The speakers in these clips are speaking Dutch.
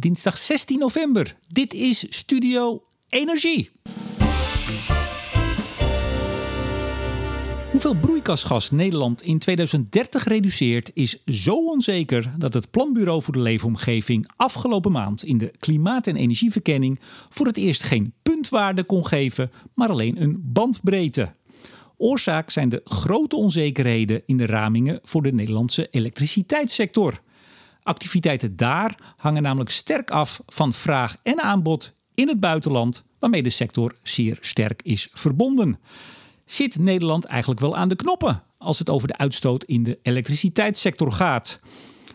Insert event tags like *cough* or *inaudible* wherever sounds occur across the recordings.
dinsdag 16 november. Dit is Studio Energie. Hoeveel broeikasgas Nederland in 2030 reduceert is zo onzeker dat het Planbureau voor de Leefomgeving afgelopen maand in de klimaat- en energieverkenning voor het eerst geen puntwaarde kon geven, maar alleen een bandbreedte. Oorzaak zijn de grote onzekerheden in de ramingen voor de Nederlandse elektriciteitssector. Activiteiten daar hangen namelijk sterk af van vraag en aanbod in het buitenland, waarmee de sector zeer sterk is verbonden. Zit Nederland eigenlijk wel aan de knoppen als het over de uitstoot in de elektriciteitssector gaat?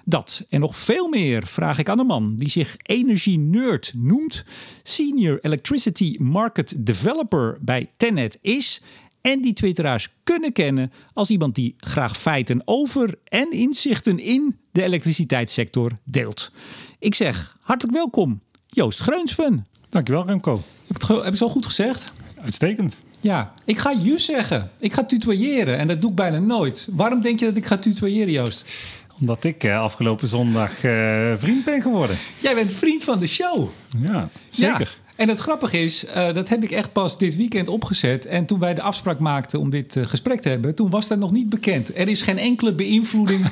Dat en nog veel meer vraag ik aan een man die zich energie-nerd noemt, Senior Electricity Market Developer bij Tenet is en die twitteraars kunnen kennen als iemand die graag feiten over en inzichten in de elektriciteitssector deelt. Ik zeg hartelijk welkom, Joost Greunsven. Dankjewel Remco. Heb ik het, heb ik zo goed gezegd? Uitstekend. Ja, ik ga je zeggen. Ik ga tutoyeren en dat doe ik bijna nooit. Waarom denk je dat ik ga tutoyeren, Joost? Omdat ik eh, afgelopen zondag eh, vriend ben geworden. Jij bent vriend van de show. Ja, zeker. Ja. En het grappige is, uh, dat heb ik echt pas dit weekend opgezet. En toen wij de afspraak maakten om dit uh, gesprek te hebben, toen was dat nog niet bekend. Er is geen enkele beïnvloeding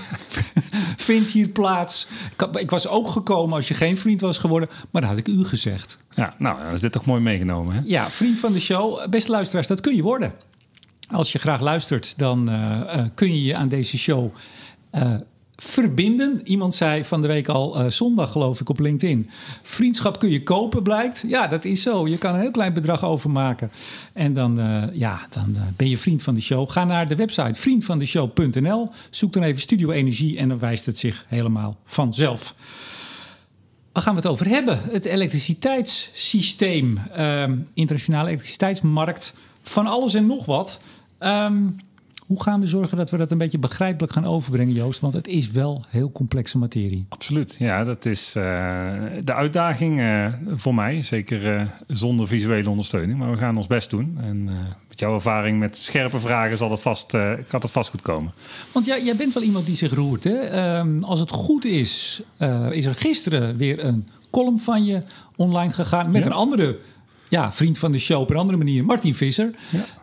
*laughs* vindt hier plaats. Ik, ik, was ook gekomen als je geen vriend was geworden, maar dat had ik u gezegd. Ja, nou, is dit toch mooi meegenomen. Hè? Ja, vriend van de show. Beste luisteraars, dat kun je worden. Als je graag luistert, dan uh, kun je je aan deze show verbinden. Iemand zei van de week al, uh, zondag geloof ik op LinkedIn. Vriendschap kun je kopen, blijkt. Ja, dat is zo. Je kan een heel klein bedrag overmaken. En dan, uh, ja, dan uh, ben je vriend van de show. Ga naar de website vriendvandeshow.nl. Zoek dan even Studio Energie en dan wijst het zich helemaal vanzelf. Waar gaan we het over hebben? Het elektriciteitssysteem. internationale elektriciteitsmarkt. Van alles en nog wat. Um, hoe gaan we zorgen dat we dat een beetje begrijpelijk gaan overbrengen, Joost? Want het is wel heel complexe materie. Absoluut, ja, dat is uh, de uitdaging uh, voor mij. Zeker uh, zonder visuele ondersteuning, maar we gaan ons best doen. En met jouw ervaring met scherpe vragen zal het vast, kan het vast goed komen. Want ja, jij bent wel iemand die zich roert. Hè? Um, als het goed is, is er gisteren weer een column van je online gegaan met ja. een andere ja, vriend van de show op een andere manier, Martin Visser.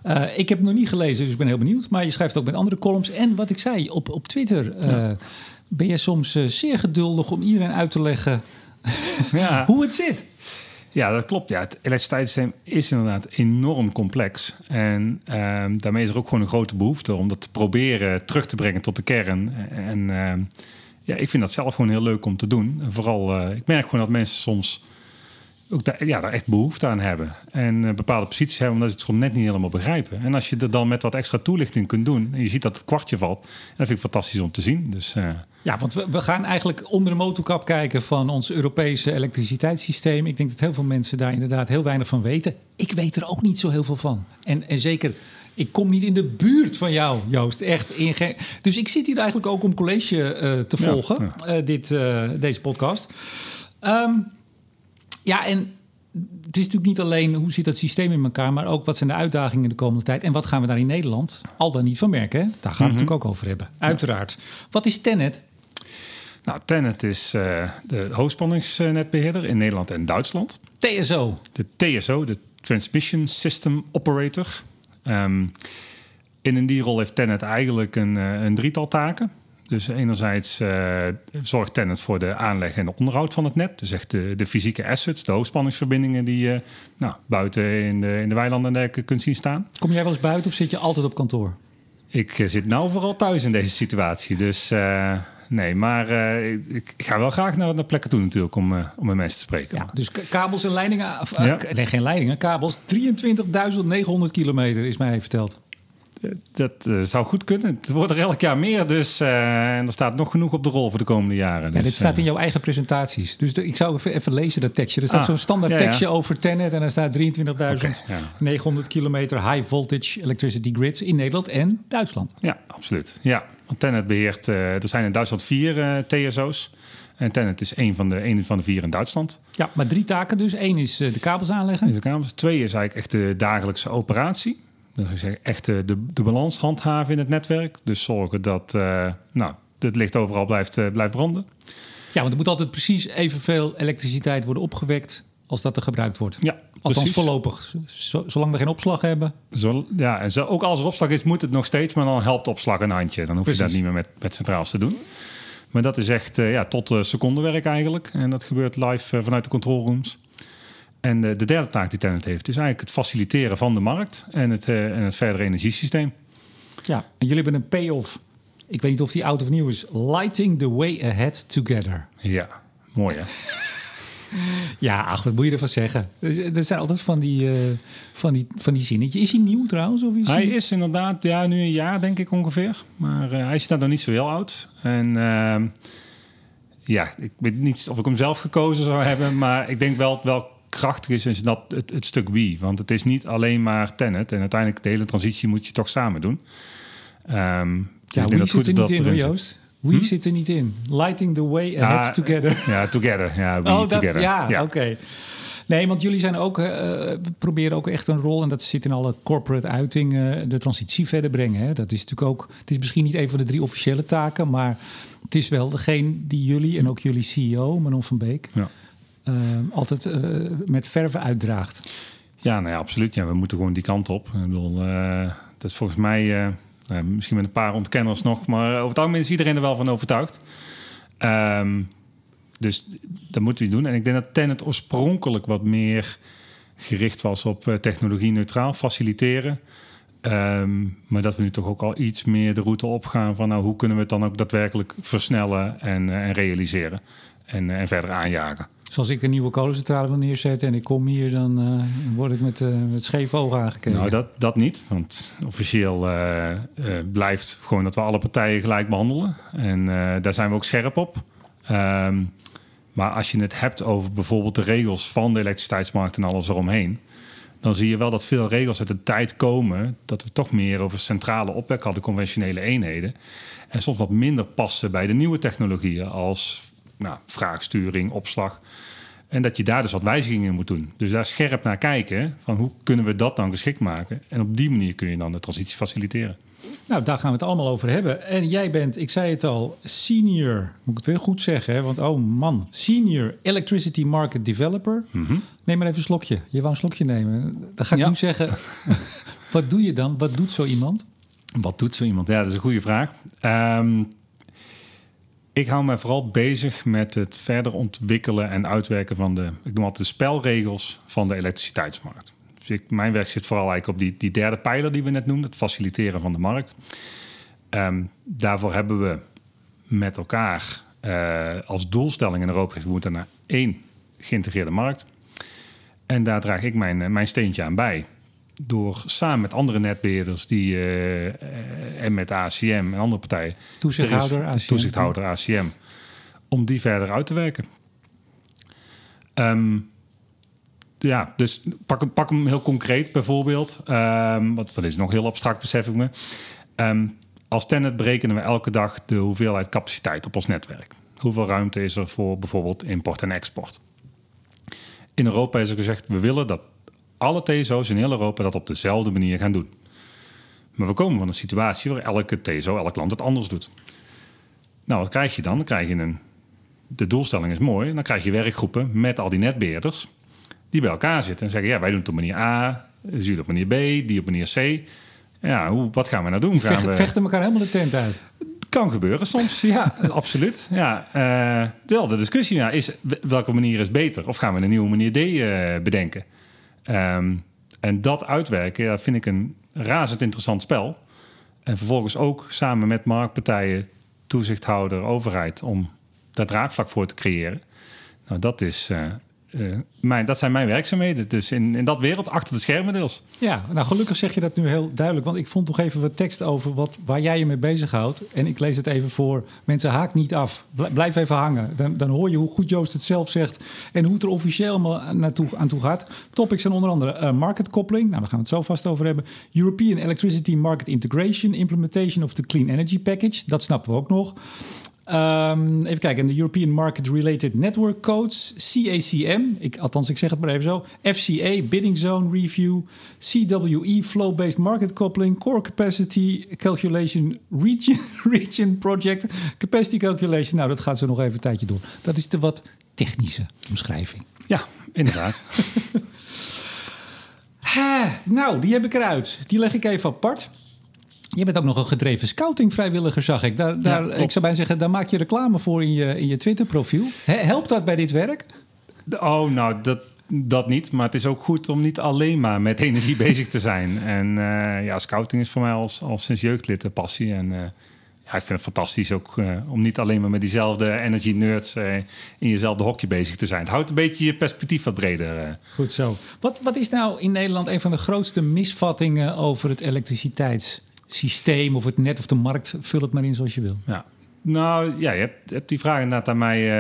Ja. Uh, ik heb nog niet gelezen, dus ik ben heel benieuwd. Maar je schrijft ook met andere columns. En wat ik zei, op, op Twitter uh, ja. ben je soms uh, zeer geduldig om iedereen uit te leggen ja. *laughs* hoe het zit. Ja, dat klopt. Ja, het elektriciteitssysteem is inderdaad enorm complex. En ehm, daarmee is er ook gewoon een grote behoefte om dat te proberen terug te brengen tot de kern. En ehm, ja, ik vind dat zelf gewoon heel leuk om te doen. En vooral, ik merk gewoon dat mensen soms ook daar, ja, daar echt behoefte aan hebben. En uh, bepaalde posities hebben omdat ze het gewoon net niet helemaal begrijpen. En als je er dan met wat extra toelichting kunt doen en je ziet dat het kwartje valt, dat vind ik fantastisch om te zien. Dus, uh... Ja, want we, we, gaan eigenlijk onder de motorkap kijken van ons Europese elektriciteitssysteem. Ik denk dat heel veel mensen daar inderdaad heel weinig van weten. Ik weet er ook niet zo heel veel van. En, en zeker ik kom niet in de buurt van jou, Joost. Echt. In dus ik zit hier eigenlijk ook om college uh, te volgen, ja, ja. Dit, deze podcast. Um, ja, en het is natuurlijk niet alleen hoe zit dat systeem in elkaar, maar ook wat zijn de uitdagingen de komende tijd en wat gaan we daar in Nederland al dan niet van merken. Hè? Daar gaan we mm -hmm. het natuurlijk ook over hebben. Uiteraard. Wat is Tenet? Nou, Tenet is uh, de hoogspanningsnetbeheerder in Nederland en Duitsland. TSO. De TSO, de Transmission System Operator. Um, in die rol heeft Tenet eigenlijk een, een drietal taken. Dus enerzijds uh, zorgt Tennet voor de aanleg en onderhoud van het net. Dus echt de, de fysieke assets, de hoogspanningsverbindingen die je nou, buiten in de, in de weilanden en kunt zien staan. Kom jij wel eens buiten of zit je altijd op kantoor? Ik uh, zit nou vooral thuis in deze situatie. Dus uh, nee, maar ik, ik, ga wel graag naar, naar plekken toe natuurlijk om, om met mensen te spreken. Ja, dus kabels en leidingen, of, ja. nee geen leidingen, kabels, 23.900 kilometer is mij verteld. Dat uh, zou goed kunnen. Het wordt er elk jaar meer, dus uh, en er staat nog genoeg op de rol voor de komende jaren. Ja, dus, dit staat in jouw eigen presentaties. Dus de, ik zou even, even, lezen dat tekstje. Er staat ah, zo'n standaard ja, tekstje ja. over Tenet en er staat 23.900 okay, kilometer high voltage electricity grids in Nederland en Duitsland. Ja, absoluut. Ja, want Tenet beheert, uh, er zijn in Duitsland vier TSO's. En Tenet is één van, de, één van de vier in Duitsland. Ja, maar drie taken dus. Eén is de kabels aanleggen. De kabels. Twee is eigenlijk echt de dagelijkse operatie. Echt de, de, de balans handhaven in het netwerk. Dus zorgen dat uh, nou, het licht overal blijft, uh, blijft branden. want er moet altijd precies evenveel elektriciteit worden opgewekt als dat er gebruikt wordt. Ja, Althans precies. voorlopig. Zo- zolang we geen opslag hebben. Zo, ja, en zo, ook als er opslag is, moet het nog steeds, maar dan helpt opslag een handje. Dan hoef je dat niet meer met, met centraals te doen. Maar dat is echt eh, ja, tot eh, secondenwerk eigenlijk. En dat gebeurt live eh, vanuit de control rooms. En eh, de derde taak die Tennet heeft, is eigenlijk het faciliteren van de markt en het, eh, en het verdere energiesysteem. Ja. En jullie hebben een payoff. Ik weet niet of die oud of nieuw is. Lighting the way ahead together. Ja, mooi hè? *laughs* Ja, ach, wat moet je ervan zeggen? Er zijn altijd van die, eh, van die, van die zinnetjes. Is hij nieuw trouwens? Of is Hij is inderdaad ja, nu een jaar, denk ik ongeveer. Maar hij is daar nog niet zo heel oud. En ehm, ja, ik weet niet of ik hem zelf gekozen zou hebben. Maar ik denk wel wel krachtig is, is dat het, het stuk wie. Want het is niet alleen maar Tenet. En uiteindelijk de hele transitie moet je toch samen doen. Dus Ja, wie zit er niet in, erin. Joost? Wie zit er niet in? Lighting the way ahead Ja, together. *laughs* Ja, together. Ja, we Oh, dat, together. ja, oké. Nee, want jullie zijn ook, eh, we proberen ook echt een rol, en dat zit in alle corporate uitingen, de transitie verder brengen. Hè. Dat is natuurlijk ook, het is misschien niet een van de drie officiële taken, maar het is wel degene die jullie en ook jullie CEO, Manon van Beek, Ja. Eh, altijd eh, met verve uitdraagt. Ja, nou ja, absoluut. Ja, we moeten gewoon die kant op. Ik bedoel, eh, dat is volgens mij, eh, nou, misschien met een paar ontkenners nog, maar over het algemeen is iedereen er wel van overtuigd. Ehm, dus dat moeten we doen. En ik denk dat Tenet oorspronkelijk wat meer gericht was op technologie neutraal, faciliteren. Ehm, maar dat we nu toch ook al iets meer de route opgaan van nou, hoe kunnen we het dan ook daadwerkelijk versnellen en, en realiseren en, en verder aanjagen. Zoals ik een nieuwe kolencentrale wil neerzetten en ik kom hier, dan eh, word ik met, eh, met scheve ogen aangekeken. Nou, dat, dat niet. Want officieel eh, blijft gewoon dat we alle partijen gelijk behandelen. En daar zijn we ook scherp op. Ehm, maar als je het hebt over bijvoorbeeld de regels van de elektriciteitsmarkt en alles eromheen. Dan zie je wel dat veel regels uit de tijd komen dat we toch meer over centrale opwek hadden, conventionele eenheden. En soms wat minder passen bij de nieuwe technologieën als nou, vraagsturing, opslag. En dat je daar dus wat wijzigingen in moet doen. Dus daar scherp naar kijken van hoe kunnen we dat dan geschikt maken. En op die manier kun je dan de transitie faciliteren. Nou, daar gaan we het allemaal over hebben. En jij bent, ik zei het al, senior, moet ik het weer goed zeggen, hè? want oh man, senior electricity market developer. Neem maar even een slokje. Je wou een slokje nemen. Dan ga ik Ja. nu zeggen, *laughs* wat doe je dan? Wat doet zo iemand? Wat doet zo iemand? Ja, dat is een goede vraag. Ehm, ik hou me vooral bezig met het verder ontwikkelen en uitwerken van de, ik noem altijd de spelregels van de elektriciteitsmarkt. Dus ik, mijn werk zit vooral eigenlijk op die, die derde pijler die we net noemden, het faciliteren van de markt. Ehm, daarvoor hebben we met elkaar eh, als doelstelling in Europa, we moeten naar één geïntegreerde markt. En daar draag ik mijn, eh, mijn steentje aan bij. Door samen met andere netbeheerders die, eh, eh, en met ACM en andere partijen. Toezichthouder, er ACM. Toezichthouder ACM. Om die verder uit te werken. Ehm, ja, dus pak, hem- pak hem heel concreet bijvoorbeeld. Ehm wat, wat is nog heel abstract, besef ik me. Ehm, als Tenet berekenen we elke dag de hoeveelheid capaciteit op ons netwerk. Hoeveel ruimte is er voor bijvoorbeeld import en export? In Europa is er gezegd, we willen dat alle TSO's in heel Europa dat op dezelfde manier gaan doen. Maar we komen van een situatie waar elke TSO, elk land het anders doet. Nou, wat krijg je dan? Dan krijg je een... De doelstelling is mooi. Dan krijg je werkgroepen met al die netbeheerders... die bij elkaar zitten en zeggen... ja, wij doen het op manier A, jullie op manier B, die op manier C. Ja, hoe, wat gaan we nou doen? Gaan Vechten, we... vechten elkaar helemaal de tent uit. Kan gebeuren soms, *laughs* ja, *laughs* absoluut. Ja, eh wel de discussie ja, is welke manier is beter? Of gaan we een nieuwe manier D eh, bedenken? Ehm, en dat uitwerken ja, vind ik een razend interessant spel. En vervolgens ook samen met marktpartijen, toezichthouder, overheid... om daar draagvlak voor te creëren. Nou, dat, is, eh, eh, mijn, dat zijn mijn werkzaamheden. Dus in, in dat wereld, achter de schermen deels. Ja, nou gelukkig zeg je dat nu heel duidelijk. Want ik vond nog even wat tekst over wat, waar jij je mee bezighoudt. En ik lees het even voor. Mensen, haak niet af. Bl- Blijf even hangen. Dan, dan hoor je hoe goed Joost het zelf zegt. En hoe het er officieel naartoe, aan toe gaat. Topics zijn onder andere uh, market coupling. Nou, daar gaan we het zo vast over hebben. European Electricity Market Integration. Implementation of the Clean Energy Package. Dat snappen we ook nog. Ehm, even kijken, de European Market Related Network Codes, CACM, ik, althans ik zeg het maar even zo, FCA, Bidding Zone Review, CWE, Flow-Based Market Coupling, Core Capacity Calculation Region, *laughs* region Project, Capacity Calculation, nou dat gaat zo nog even een tijdje door. Dat is de wat technische omschrijving. Ja, inderdaad. *laughs* Ha, nou, die heb ik eruit. Die leg ik even apart. Je bent ook nog een gedreven scouting-vrijwilliger, zag ik. Daar, daar, ik zou bijna zeggen, daar maak je reclame voor in je, in je Twitter-profiel. He- Helpt dat bij dit werk? Oh, nou, dat, dat niet. Maar het is ook goed om niet alleen maar met energie *laughs* bezig te zijn. En eh, ja, scouting is voor mij als, als sinds jeugdlid een passie. En eh, ja, ik vind het fantastisch ook eh, om niet alleen maar met diezelfde energy nerds in jezelfde hokje bezig te zijn. Het houdt een beetje je perspectief wat breder. eh. Goed zo. Wat, wat is nou in Nederland een van de grootste misvattingen over het elektriciteitssysteem of het net of de markt? Vul het maar in zoals je wil. Ja. Nou ja, je hebt, hebt die vraag inderdaad aan mij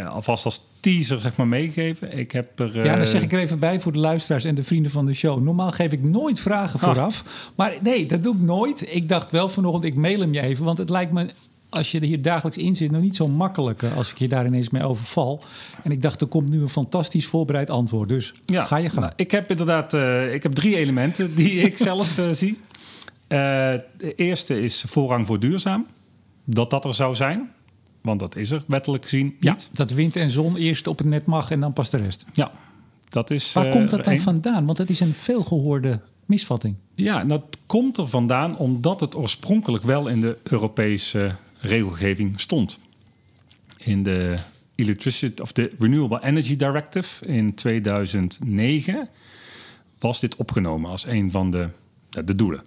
eh, alvast als teaser zeg maar meegegeven. Ik heb er... Ja, eh, dan zeg ik er even bij voor de luisteraars en de vrienden van de show. Normaal geef ik nooit vragen Ah. vooraf. Maar nee, dat doe ik nooit. Ik dacht wel vanochtend, ik mail hem je even. Want het lijkt me, als je er hier dagelijks in zit, nog niet zo makkelijk eh, als ik je daar ineens mee overval. En ik dacht, er komt nu een fantastisch voorbereid antwoord. Dus Ja, ga je gang. nou, ik heb inderdaad eh, ik heb drie elementen die ik *laughs* zelf eh, zie. Eh, de eerste is voorrang voor duurzaam. Dat dat er zou zijn. Want dat is er wettelijk gezien ja, niet. dat wind en zon eerst op het net mag en dan pas de rest. Ja, dat is. Waar eh, komt dat dan één. vandaan? Want het is een veelgehoorde misvatting. Ja, dat komt er vandaan omdat het oorspronkelijk wel in de Europese regelgeving stond. In de Electricity of de Renewable Energy Directive in 2009 was dit opgenomen als een van de, de doelen.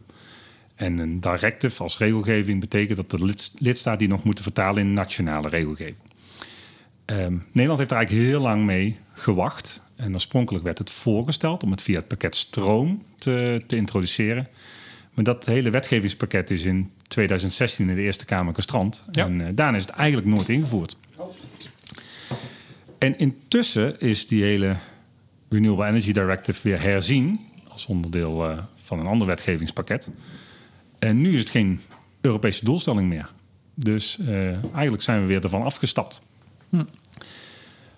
En een directive als regelgeving betekent dat de lid- lidstaten die nog moeten vertalen in nationale regelgeving. Ehm, Nederland heeft er eigenlijk heel lang mee gewacht. En oorspronkelijk werd het voorgesteld om het via het pakket stroom te, te introduceren. Maar dat hele wetgevingspakket is in 2016 in de Eerste Kamer gestrand. Ja. En eh, daarna is het eigenlijk nooit ingevoerd. En intussen is die hele Renewable Energy Directive weer herzien als onderdeel eh, van een ander wetgevingspakket. En nu is het geen Europese doelstelling meer. Dus eh, eigenlijk zijn we weer ervan afgestapt.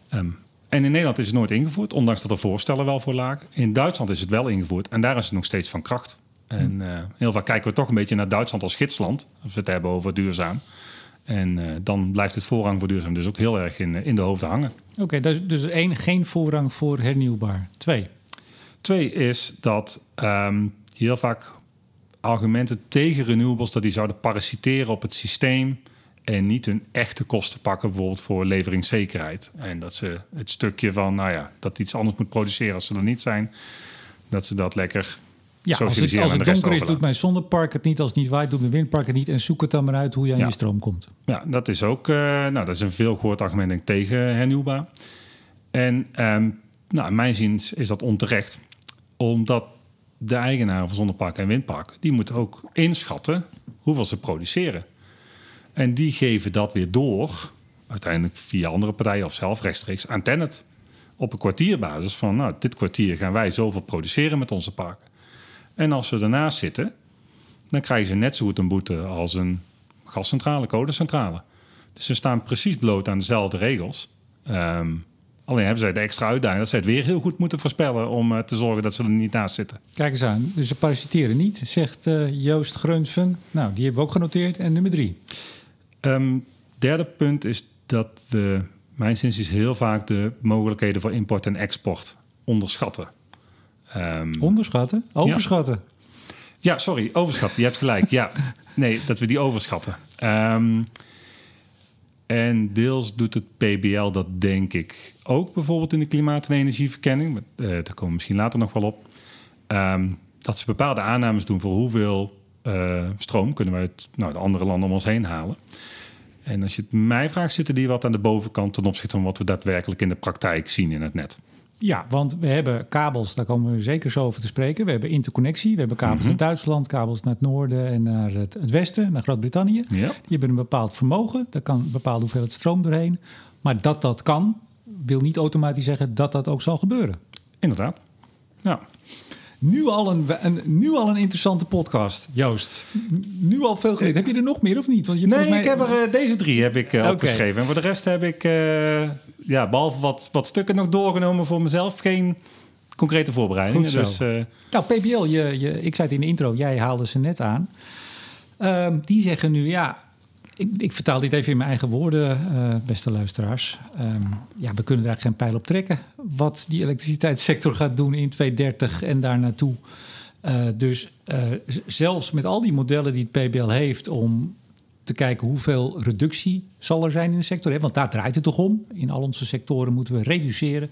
Ehm, en in Nederland is het nooit ingevoerd, ondanks dat er voorstellen wel voor lagen. In Duitsland is het wel ingevoerd en daar is het nog steeds van kracht. En eh, heel vaak kijken we toch een beetje naar Duitsland als gidsland, als we het hebben over duurzaam. En eh, dan blijft het voorrang voor duurzaam dus ook heel erg in, eh, in de hoofden hangen. Oké, dus, dus één, geen voorrang voor hernieuwbaar. Twee, Twee is dat ehm, heel vaak argumenten tegen renewables... dat die zouden parasiteren op het systeem... en niet hun echte kosten pakken, bijvoorbeeld voor leveringszekerheid. En dat ze het stukje van, nou ja, dat iets anders moet produceren als ze er niet zijn... dat ze dat lekker Ja, als het, als het donker is, doet mijn zonnepark het niet. Als het niet waait, doet mijn windpark het niet. En zoek het dan maar uit hoe je aan Ja. je stroom komt. Ja, dat is ook eh, nou, dat is een veel gehoord argument denk tegen hernieuwbaar. En ehm, nou, in mijn zin is dat onterecht. Omdat de eigenaren van zonneparken en windparken... die moeten ook inschatten hoeveel ze produceren. En die geven dat weer door... uiteindelijk via andere partijen of zelf rechtstreeks aan Tennet. Op een kwartierbasis van... nou, dit kwartier gaan wij zoveel produceren met onze parken. En als ze ernaast zitten... dan krijgen ze net zo goed een boete als een gascentrale, kolencentrale. Dus ze staan precies bloot aan dezelfde regels. Ehm, alleen hebben zij de extra uitdaging dat zij het weer heel goed moeten voorspellen om eh, te zorgen dat ze er niet naast zitten. Kijk eens aan. Dus ze parasiteren niet, zegt eh, Joost Grunsen. Nou, die hebben we ook genoteerd. En nummer drie. Ehm, derde punt is dat we, mijn zins is heel vaak de mogelijkheden voor import en export onderschatten. Ehm, Onderschatten? Overschatten? Ja, sorry, overschatten. Je hebt gelijk. Ja, nee, dat we die overschatten. Ehm, en deels doet het PBL dat, denk ik, ook bijvoorbeeld in de klimaat- en energieverkenning. Maar, eh, daar komen we misschien later nog wel op. Ehm, dat ze bepaalde aannames doen voor hoeveel eh, stroom kunnen we uit nou, de andere landen om ons heen halen. En als je het mij vraagt, zitten die wat aan de bovenkant ten opzichte van wat we daadwerkelijk in de praktijk zien in het net. Ja, want we hebben kabels, daar komen we zeker zo over te spreken. We hebben interconnectie. We hebben kabels naar Duitsland, kabels naar het noorden en naar het, het westen, naar Groot-Brittannië. Ja. Die hebben een bepaald vermogen. Daar kan een bepaalde hoeveelheid stroom doorheen. Maar dat dat kan, wil niet automatisch zeggen dat dat ook zal gebeuren. Inderdaad. Ja. Nu al een, een, nu al een interessante podcast, Joost. Nu al veel geleerd. Heb je er nog meer of niet? Want je nee, mij... ik heb er, uh, deze drie heb ik uh, opgeschreven. En voor de rest heb ik, uh, ja, behalve wat, wat stukken nog doorgenomen voor mezelf, geen concrete voorbereidingen. Dus, nou, PBL, je, je, ik zei het in de intro, jij haalde ze net aan. Ehm, die zeggen nu, ja, ik, ik, vertaal dit even in mijn eigen woorden, uh, beste luisteraars. Um, ja, we kunnen eigenlijk geen pijl op trekken. Wat die elektriciteitssector gaat doen in 2030 en daar naartoe. Uh, dus uh, zelfs met al die modellen die het PBL heeft om te kijken hoeveel reductie zal er zijn in de sector. Hè? Want daar draait het toch om. In al onze sectoren moeten we reduceren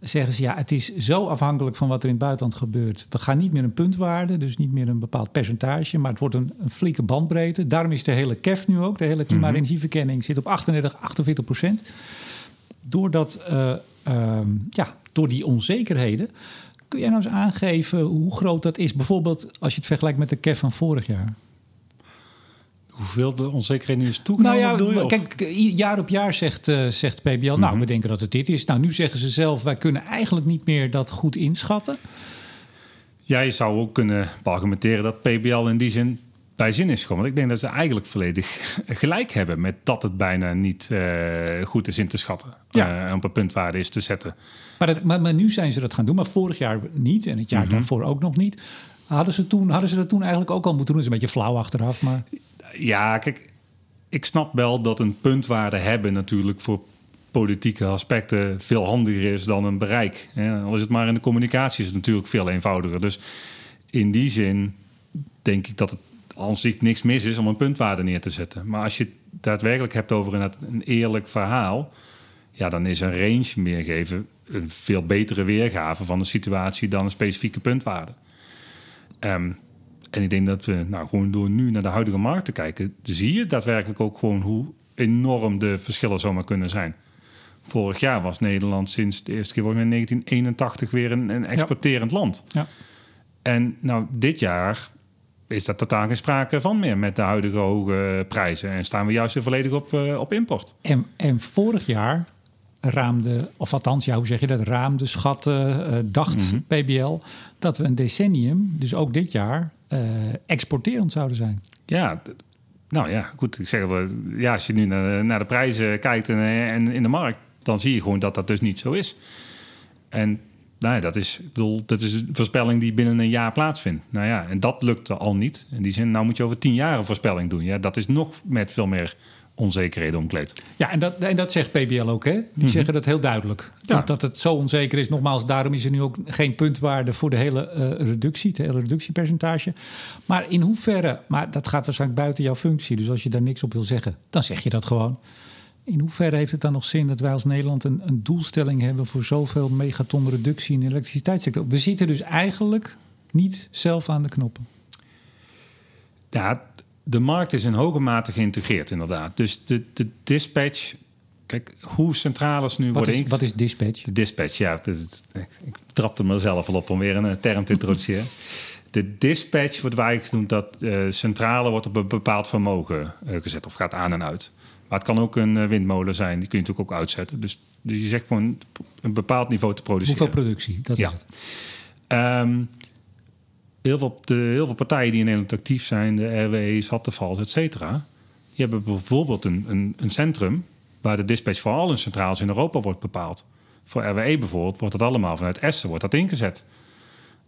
zeggen ze ja, het is zo afhankelijk van wat er in het buitenland gebeurt. We gaan niet meer een puntwaarde, dus niet meer een bepaald percentage, maar het wordt een, een flinke bandbreedte. Daarom is de hele KEF nu ook, de hele klimaatenergieverkenning, zit op 38, 48 procent. Doordat, uh, ja, door die onzekerheden. Kun jij nou eens aangeven hoe groot dat is? Bijvoorbeeld als je het vergelijkt met de KEF van vorig jaar hoeveel de onzekerheid nu is toegenomen? Nou ja, kijk, jaar op jaar zegt, uh, zegt PBL, nou, mhm. we denken dat het dit is. Nou, nu zeggen ze zelf, wij kunnen eigenlijk niet meer dat goed inschatten. Ja, je zou ook kunnen argumenteren dat PBL in die zin bij zin is gekomen. Ik denk dat ze eigenlijk volledig gelijk hebben met dat het bijna niet uh, goed is in te schatten. Ja. Uh, op een puntwaarde is te zetten. Maar, dat, maar, maar, nu zijn ze dat gaan doen, maar vorig jaar niet en het jaar mhm. daarvoor ook nog niet. Hadden ze, toen, hadden ze dat toen eigenlijk ook al moeten doen? Dat is een beetje flauw achteraf, maar... Ja, kijk, ik snap wel dat een puntwaarde hebben natuurlijk voor politieke aspecten veel handiger is dan een bereik. Al is het maar in de communicatie is het natuurlijk veel eenvoudiger. Dus in die zin denk ik dat het aan zich niks mis is om een puntwaarde neer te zetten. Maar als je het daadwerkelijk hebt over een, eerlijk verhaal, ja, dan is een range meegeven een veel betere weergave van de situatie dan een specifieke puntwaarde. Um, en ik denk dat we nou, gewoon door nu naar de huidige markt te kijken, zie je daadwerkelijk ook gewoon hoe enorm de verschillen zomaar kunnen zijn. Vorig jaar was Nederland sinds de eerste keer in 1981 weer een, een exporterend land. Ja. En nou, dit jaar is daar totaal geen sprake van meer met de huidige hoge prijzen. En staan we juist weer volledig op, uh, op import. En, en vorig jaar raamde, of althans, ja, hoe zeg je dat, raamde, schatten, uh, dacht mm PBL, dat we een decennium, dus ook dit jaar, uh, exporterend zouden zijn. Ja, nou ja, goed. Ik zeg wel, ja, als je nu naar, de prijzen kijkt en, en, in de markt, dan zie je gewoon dat dat dus niet zo is. En nou ja, dat is, ik bedoel, dat is een voorspelling die binnen een jaar plaatsvindt. Nou ja, en dat lukte al niet. In die zin, nou moet je over tien jaar een voorspelling doen. Ja, dat is nog met veel meer onzekerheden omkleed. Ja, en dat, en dat zegt PBL ook, hè? Die mhm. zeggen dat heel duidelijk. Dat, dat, het zo onzeker is. Nogmaals, daarom is er nu ook geen puntwaarde voor de hele uh, reductie, het hele reductiepercentage. Maar in hoeverre, maar dat gaat waarschijnlijk buiten jouw functie. Dus als je daar niks op wil zeggen, dan zeg je dat gewoon. In hoeverre heeft het dan nog zin dat wij als Nederland een, een doelstelling hebben voor zoveel megaton reductie in de elektriciteitssector? We zitten dus eigenlijk niet zelf aan de knoppen. Ja, de markt is in hoge mate geïntegreerd, inderdaad. Dus de, de dispatch. Kijk, hoe centrales nu wat worden is, Wat is dispatch? De dispatch, ja. Dus, ik, ik trapte mezelf al op om weer een eh, term te introduceren. *laughs* de dispatch wordt eigenlijk genoemd dat uh, centrale wordt op een bepaald vermogen uh, gezet of gaat aan en uit. Maar het kan ook een windmolen zijn, die kun je natuurlijk ook uitzetten. Dus, dus je zegt gewoon een bepaald niveau te produceren. Hoeveel productie? Dat ja. Is het. Um, heel veel, de, heel veel partijen die in Nederland actief zijn, de RWE's, Vattenfalls, et cetera, die hebben bijvoorbeeld een, een, een, centrum waar de dispatch voor al hun centrales in Europa wordt bepaald. Voor RWE bijvoorbeeld wordt dat allemaal vanuit Essen wordt dat ingezet.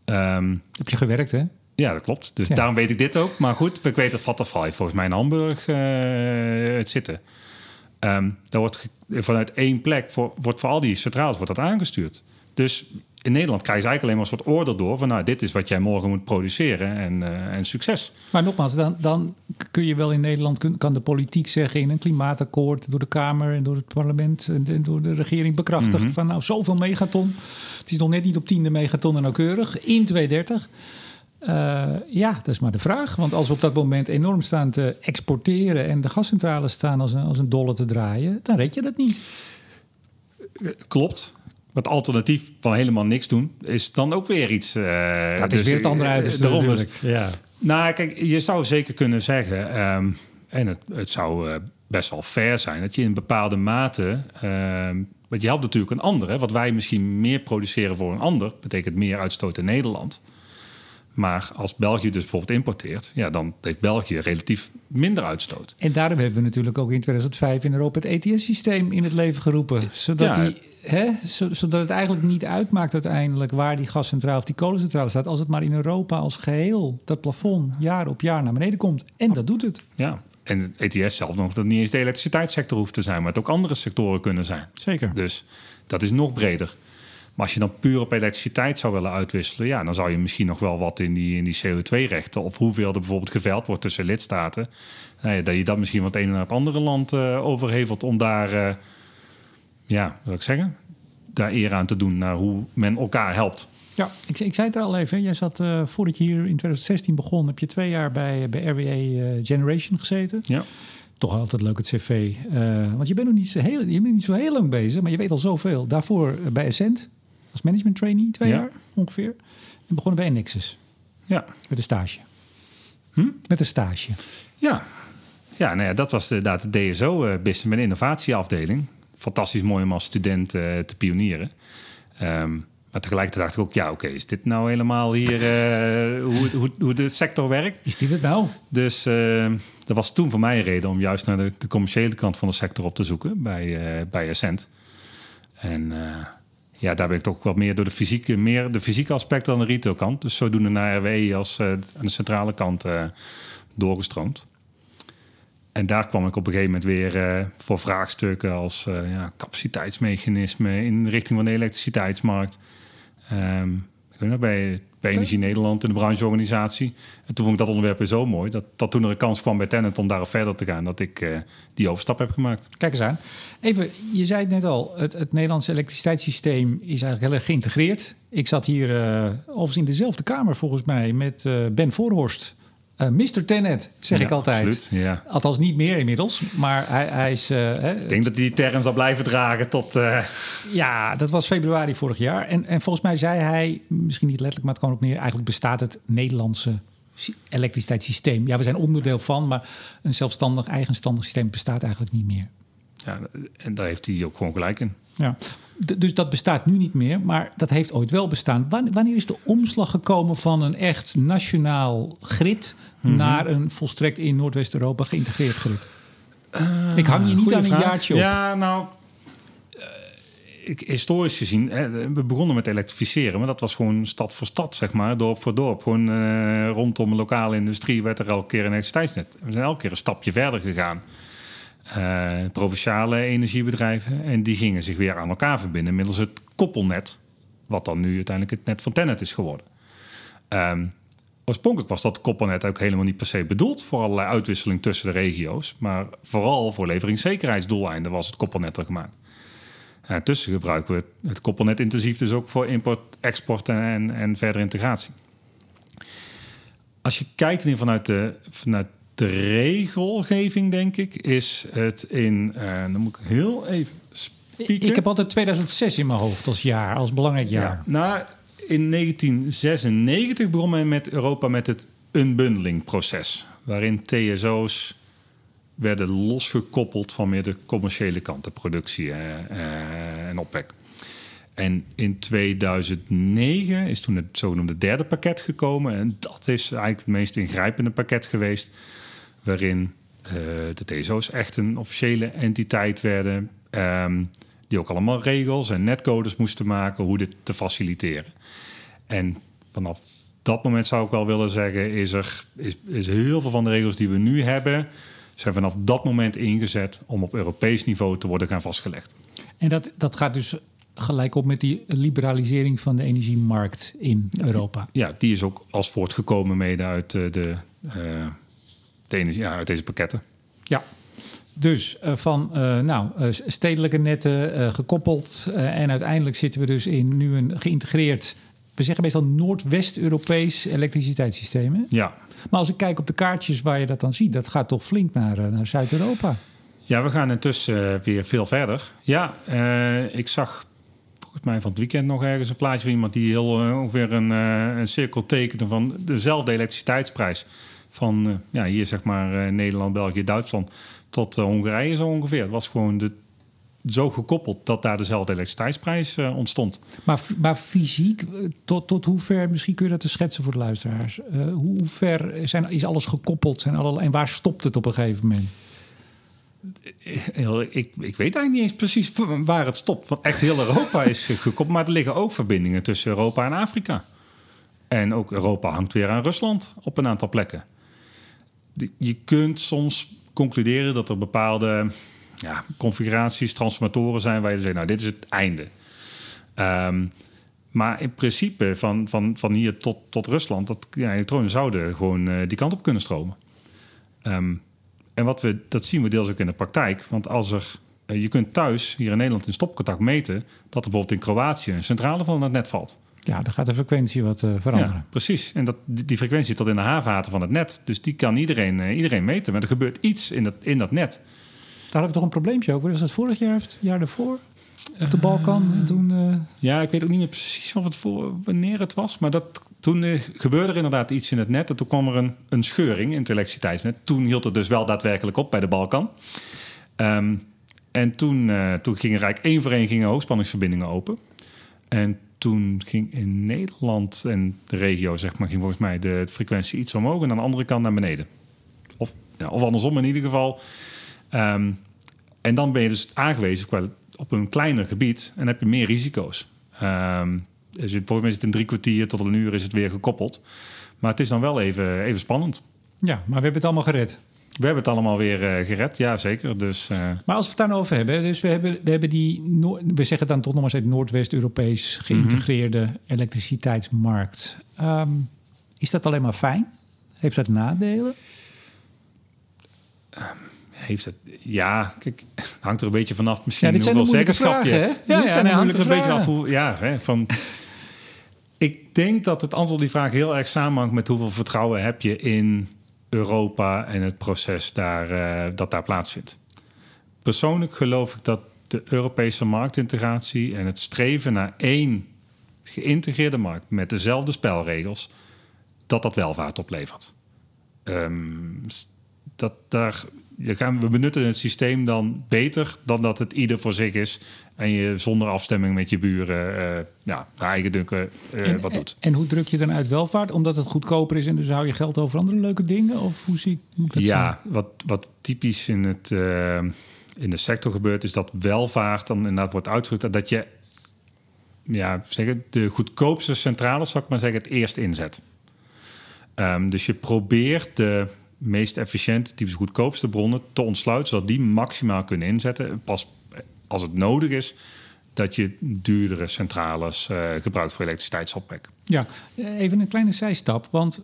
Um, Heb je gewerkt, hè? Ja, dat klopt. Dus daarom weet ik dit ook. Maar goed, ik weet dat Vattenfall volgens mij in Hamburg uh, het zitten. Um, daar wordt vanuit één plek voor, wordt voor al die centrales wordt dat aangestuurd. Dus in Nederland krijg je eigenlijk alleen maar een soort order door van nou, dit is wat jij morgen moet produceren en, uh, en succes. Maar nogmaals, dan, dan kun je wel in Nederland, kan de politiek zeggen in een klimaatakkoord door de Kamer en door het parlement en door de regering bekrachtigd mhm. van nou, zoveel megaton. Het is nog net niet op tiende megaton en nauwkeurig in 2030. Uh, eh, ja, dat is maar de vraag. Want als we op dat moment enorm staan te exporteren en de gascentrales staan als een, als een dolle te draaien, dan red je dat niet. Klopt. Het alternatief van helemaal niks doen is dan ook weer iets. Uh, dat is dus, weer het andere uit. Dus. Ja. Nou, kijk, je zou zeker kunnen zeggen, um, en het, het zou uh, best wel fair zijn, dat je in bepaalde mate uh, Want je helpt natuurlijk een ander. Hè? Wat wij misschien meer produceren voor een ander, betekent meer uitstoot in Nederland. Maar als België dus bijvoorbeeld importeert, ja, dan heeft België relatief minder uitstoot. En daarom hebben we natuurlijk ook in 2005 in Europa het ETS-systeem in het leven geroepen. Zodat, Ja. die, hè, zodat het eigenlijk niet uitmaakt uiteindelijk waar die gascentrale of die kolencentrale staat. Als het maar in Europa als geheel dat plafond jaar op jaar naar beneden komt. En dat doet het. Ja. En het ETS zelf nog dat niet eens de elektriciteitssector hoeft te zijn, maar het ook andere sectoren kunnen zijn. Zeker. Dus dat is nog breder. Maar als je dan puur op elektriciteit zou willen uitwisselen, ja, dan zou je misschien nog wel wat in die, in die CO2-rechten of hoeveel er bijvoorbeeld geveld wordt tussen lidstaten, nou ja, dat je dat misschien van het ene naar het andere land eh, overhevelt om daar, eh, ja, wat wil ik zeggen, daar eer aan te doen naar hoe men elkaar helpt. Ja, ik, ik zei het er al even. Jij zat eh, voordat je hier in 2016 begon, heb je twee jaar bij, bij RWE eh, Generation gezeten. Ja. Toch altijd leuk het cv. Eh, want je bent nog niet zo heel, je bent niet zo heel lang bezig, maar je weet al zoveel. Daarvoor eh, bij Ascent als management trainee, twee Ja. jaar ongeveer. En begonnen bij Nexus Ja. met een stage. Hm? Met een stage. Ja, ja, nou ja dat was inderdaad de DSO, eh, Business en Innovatieafdeling. Fantastisch mooi om als student eh, te pionieren. Ehm, maar tegelijkertijd dacht ik ook, ja, oké, is dit nou helemaal hier eh, *laughs* hoe, hoe, hoe de sector werkt? Is dit het nou? Dus eh, dat was toen voor mij een reden om juist naar de, de commerciële kant van de sector op te zoeken bij, eh bij Ascent. En ja, daar ben ik toch wat meer door de fysieke, meer de fysieke aspecten dan de retailkant. Dus zodoende naar RWE als aan de centrale kant doorgestroomd. En daar kwam ik op een gegeven moment weer eh, voor vraagstukken als eh, ja, capaciteitsmechanismen in de richting van de elektriciteitsmarkt. Ehm, ik bij, bij Energie Nederland in de brancheorganisatie. En toen vond ik dat onderwerp weer zo mooi dat, dat toen er een kans kwam bij Tennet om daarop verder te gaan, dat ik eh, die overstap heb gemaakt. Kijk eens aan. Even, je zei het net al, het, het Nederlandse elektriciteitssysteem is eigenlijk heel erg geïntegreerd. Ik zat hier overigens in dezelfde kamer volgens mij met Ben Voorhorst. Eh Mr. Tenet, zeg Ja, ik altijd. absoluut, ja. Althans niet meer inmiddels, maar hij, hij is... eh, Ik denk dat die term zal blijven dragen tot. eh, Ja, dat was februari vorig jaar. En, en volgens mij zei hij, misschien niet letterlijk, maar het kwam op neer... eigenlijk bestaat het Nederlandse sy- elektriciteitssysteem. Ja, we zijn onderdeel van, maar een zelfstandig, eigenstandig systeem bestaat eigenlijk niet meer. ja, en daar heeft hij ook gewoon gelijk in. Ja. Dus dat bestaat nu niet meer, maar dat heeft ooit wel bestaan. Wan- Wanneer is de omslag gekomen van een echt nationaal grid naar een volstrekt in Noordwest-Europa geïntegreerd grid? ik hang je niet aan vraag. een jaartje op. Ja, nou. eh, Ik, historisch gezien, hè, we begonnen met elektrificeren, maar dat was gewoon stad voor stad, zeg maar, dorp voor dorp. Gewoon eh, rondom een lokale industrie werd er elke keer een elektriciteitsnet. We zijn elke keer een stapje verder gegaan. Eh, provinciale energiebedrijven en die gingen zich weer aan elkaar verbinden middels het koppelnet, wat dan nu uiteindelijk het net van Tennet is geworden. Ehm, oorspronkelijk was dat koppelnet ook helemaal niet per se bedoeld voor allerlei uitwisseling tussen de regio's, maar vooral voor leveringszekerheidsdoeleinden was het koppelnet er gemaakt. En gebruiken we het, koppelnet intensief dus ook voor import, export en, en, en verdere integratie. Als je kijkt vanuit de, vanuit de regelgeving, denk ik, is het in. eh, dan moet ik heel even spieken. Ik heb altijd 2006 in mijn hoofd als jaar, als belangrijk jaar. Ja. Nou, in 1996 begon men met Europa met het unbundling-proces, waarin TSO's werden losgekoppeld van meer de commerciële kant, de productie eh, eh, en opwek. En in 2009 is toen het zogenoemde derde pakket gekomen. En dat is eigenlijk het meest ingrijpende pakket geweest. Waarin eh, de TSO's echt een officiële entiteit werden. ehm, die ook allemaal regels en netcodes moesten maken hoe dit te faciliteren. En vanaf dat moment zou ik wel willen zeggen, is er is, is heel veel van de regels die we nu hebben, zijn vanaf dat moment ingezet om op Europees niveau te worden gaan vastgelegd. En dat, dat gaat dus gelijk op met die liberalisering van de energiemarkt in Europa. Ja, die is ook als voortgekomen mede uit eh, de, eh, ja, uit deze pakketten. Ja. Dus eh, van eh, nou, eh, stedelijke netten gekoppeld. en uiteindelijk zitten we dus in nu een geïntegreerd, we zeggen meestal Noordwest-Europees elektriciteitssysteem. Hè? Ja. Maar als ik kijk op de kaartjes waar je dat dan ziet, dat gaat toch flink naar, naar Zuid-Europa. ja, we gaan intussen weer veel verder. Ja, ik zag volgens mij van het weekend nog ergens een plaatje van iemand die heel ongeveer een, een cirkel tekende van dezelfde elektriciteitsprijs. Van eh, ja, hier zeg maar eh, Nederland, België, Duitsland tot eh, Hongarije zo ongeveer. Het was gewoon de, zo gekoppeld dat daar dezelfde elektriciteitsprijs uh, ontstond. Maar, maar fysiek, tot, tot hoe ver, misschien kun je dat te schetsen voor de luisteraars. Uh, hoe ver zijn, is alles gekoppeld zijn alle, en waar stopt het op een gegeven moment? Ik, ik weet eigenlijk niet eens precies waar het stopt. Want echt heel Europa is gekoppeld. Maar er liggen ook verbindingen tussen Europa en Afrika. En ook Europa hangt weer aan Rusland op een aantal plekken. Je kunt soms concluderen dat er bepaalde ja, configuraties, transformatoren zijn waar je zegt, nou, dit is het einde. Um, maar in principe, van, van, van hier tot, tot Rusland, dat ja, elektronen zouden gewoon uh, die kant op kunnen stromen. Um, en wat we, dat zien we deels ook in de praktijk. Want als er, uh, je kunt thuis hier in Nederland in stopcontact meten dat er bijvoorbeeld in Kroatië een centrale van het net valt. Ja, dan gaat de frequentie wat uh, veranderen. Ja, precies. En dat, die, frequentie tot in de haarvaten van het net. Dus die kan iedereen, iedereen meten. Maar er gebeurt iets in dat, in dat net. Daar had ik toch een probleempje over. Was dat vorig jaar of het jaar daarvoor? Op de Balkan. En toen, uh... Ja, ik weet ook niet meer precies van wat voor, wanneer het was. Maar dat, toen gebeurde er inderdaad iets in het net. En toen kwam er een, een scheuring in het elektriciteitsnet. Toen hield het dus wel daadwerkelijk op bij de Balkan. Um, en toen, toen gingen eigenlijk één voor één gingen hoogspanningsverbindingen open. En toen ging in Nederland en de regio, zeg maar, ging volgens mij de, frequentie iets omhoog en aan de andere kant naar beneden. Of, of andersom in ieder geval. Um, en dan ben je dus aangewezen op een kleiner gebied en heb je meer risico's. Um, dus volgens mij is het in drie kwartier tot een uur is het weer gekoppeld. Maar het is dan wel even, even spannend. Ja, maar we hebben het allemaal gered. We hebben het allemaal weer uh, gered, ja zeker. Dus, uh... Maar als we het daar nou over hebben, dus we hebben, we hebben die, we zeggen dan toch nog maar steeds Noordwest-Europees geïntegreerde mm -hmm. elektriciteitsmarkt. Um, is dat alleen maar fijn? Heeft dat nadelen? Um, heeft het. Ja, kijk, hangt er een beetje vanaf misschien ja, hoeveel zeggenschap je. Ja, ja, ja nee, hangt er een beetje af hoe. Ja, hè, van. ik denk dat het antwoord op die vraag heel erg samenhangt met hoeveel vertrouwen heb je in Europa en het proces daar, uh, dat daar plaatsvindt. Persoonlijk geloof ik dat de Europese marktintegratie en het streven naar één geïntegreerde markt met dezelfde spelregels, dat dat welvaart oplevert. Um, dat daar we benutten het systeem dan beter dan dat het ieder voor zich is. En je zonder afstemming met je buren uh, ja, naar eigen dunken uh, wat doet. En, hoe druk je dan uit welvaart? Omdat het goedkoper is en dus hou je geld over andere leuke dingen? Of hoe zie moet dat Ja, wat, wat typisch in, het, uh, in de sector gebeurt, is dat welvaart dan inderdaad wordt uitgedrukt. Dat je ja, zeggen, de goedkoopste centrales, zou ik maar zeggen, het eerst inzet. Um, dus je probeert de meest efficiënte, typisch goedkoopste bronnen te ontsluiten, zodat die maximaal kunnen inzetten. Pas als het nodig is, dat je duurdere centrales uh, gebruikt voor elektriciteitsopwek. Ja, even een kleine zijstap, want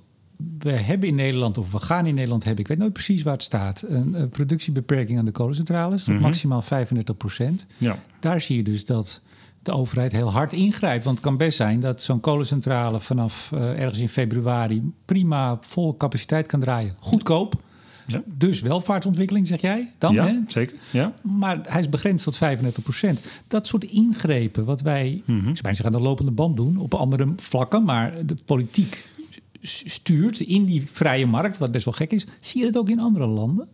we hebben in Nederland, of we gaan in Nederland hebben, ik weet nooit precies waar het staat, een, productiebeperking aan de kolencentrales tot mm -hmm. maximaal 35 procent. Ja. Daar zie je dus dat de overheid heel hard ingrijpt. Want het kan best zijn dat zo'n kolencentrale vanaf uh, ergens in februari prima volle capaciteit kan draaien. Goedkoop. Ja. Dus welvaartsontwikkeling, zeg jij dan? Ja, hè? zeker. Ja. Maar hij is begrensd tot 35 procent. Dat soort ingrepen, wat wij, mm -hmm. ik zou aan de lopende band doen, op andere vlakken, maar de politiek stuurt in die vrije markt, wat best wel gek is. Zie je het ook in andere landen?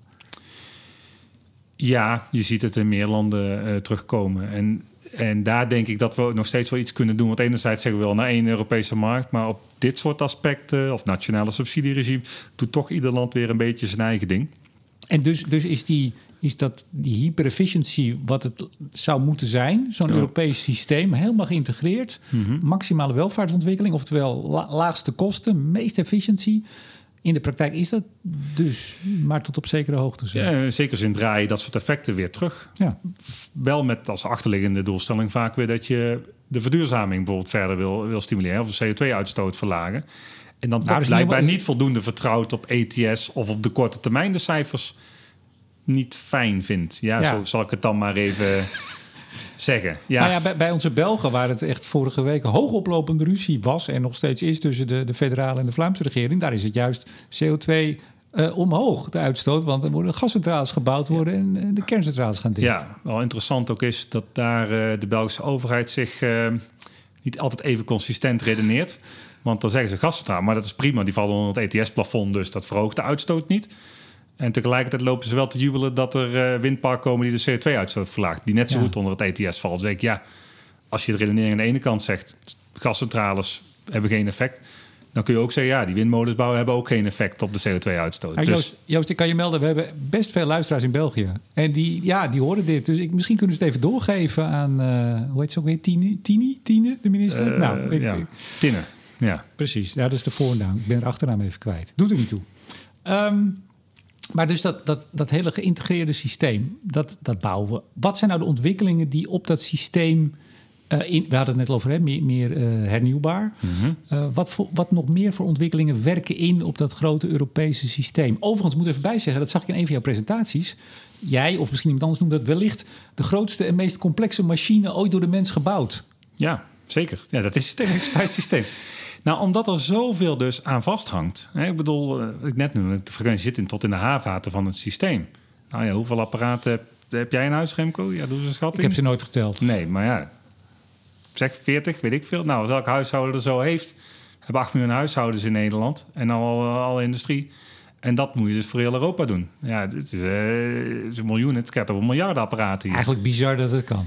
Ja, je ziet het in meer landen uh, terugkomen. En en daar denk ik dat we nog steeds wel iets kunnen doen. Want enerzijds zeggen we wel naar één Europese markt, maar op dit soort aspecten of nationale subsidieregime doet toch ieder land weer een beetje zijn eigen ding. En dus, dus is, die, is dat die hyper-efficiency wat het zou moeten zijn, zo'n Europees systeem, helemaal geïntegreerd, mm maximale welvaartsontwikkeling, oftewel laagste kosten, meeste efficiëntie. In de praktijk is dat dus maar tot op zekere hoogte zo. Ja, in zekere zin draai je dat soort effecten weer terug. Ja. Wel met als achterliggende doelstelling vaak weer dat je de verduurzaming bijvoorbeeld verder wil, wil stimuleren of de CO2-uitstoot verlagen. En dan nou, dus blijkbaar niet voldoende vertrouwd op ETS of op de korte termijn de cijfers niet fijn vindt. Ja, ja. zo zal ik het dan maar even zeggen. Ja. Nou ja, bij, bij, onze Belgen, waar het echt vorige week hoogoplopende ruzie was en nog steeds is tussen de, de federale en de Vlaamse regering, daar is het juist CO2 uh, eh, omhoog, de uitstoot. Want er worden gascentrales gebouwd worden en uh, de kerncentrales gaan dicht. Ja, wel interessant ook is dat daar uh, de Belgische overheid zich niet altijd even consistent redeneert. Want dan zeggen ze gascentrale, maar dat is prima. Die vallen onder het ETS-plafond, dus dat verhoogt de uitstoot niet. En tegelijkertijd lopen ze wel te jubelen dat er uh, windparken komen die de CO2-uitstoot verlaagt. Die net zo goed onder het ETS valt. Dus ik, ja, als je de redenering aan de ene kant zegt, gascentrales hebben geen effect. Dan kun je ook zeggen, ja, die windmolens bouwen hebben ook geen effect op de CO2-uitstoot. dus... Joost, Joost, ik kan je melden, we hebben best veel luisteraars in België. En die, ja, die horen dit. Dus ik, misschien kunnen ze het even doorgeven aan, uh, hoe heet ze ook weer, Tine, Tine, Tine de minister? Uh, nou, ik, ja. Tine, ja. Precies, ja, dat is de voornaam. Ik ben er achternaam even kwijt. Doet er niet toe. Um, maar dus dat, dat, dat hele geïntegreerde systeem, dat, dat bouwen we. Wat zijn nou de ontwikkelingen die op dat systeem uh, in, we hadden het net over hè, meer, meer uh, hernieuwbaar. Mm -hmm. uh, wat, voor, wat nog meer voor ontwikkelingen werken in op dat grote Europese systeem? Overigens moet ik even bijzeggen, dat zag ik in een van jouw presentaties. Jij of misschien iemand anders noemt dat wellicht de grootste en meest complexe machine ooit door de mens gebouwd. Ja, zeker. Ja, dat is het *laughs* elektriciteitssysteem. Nou, omdat er zoveel dus aan vasthangt. Hè, ik bedoel, ik net noemde, de frequentie zit in, tot in de haarvaten van het systeem. Nou ja, hoeveel apparaten heb, heb jij in huis, Remco? Ja, doe eens een schatting. Ik heb ze nooit geteld. Nee, maar ja, zeg 40, weet ik veel. Nou, als elk huishouden er zo heeft, hebben 8 miljoen huishoudens in Nederland en al alle industrie. En dat moet je dus voor heel Europa doen. Ja, het is, uh, is een miljoen, het gaat over miljarden apparaten hier. Eigenlijk bizar dat het kan.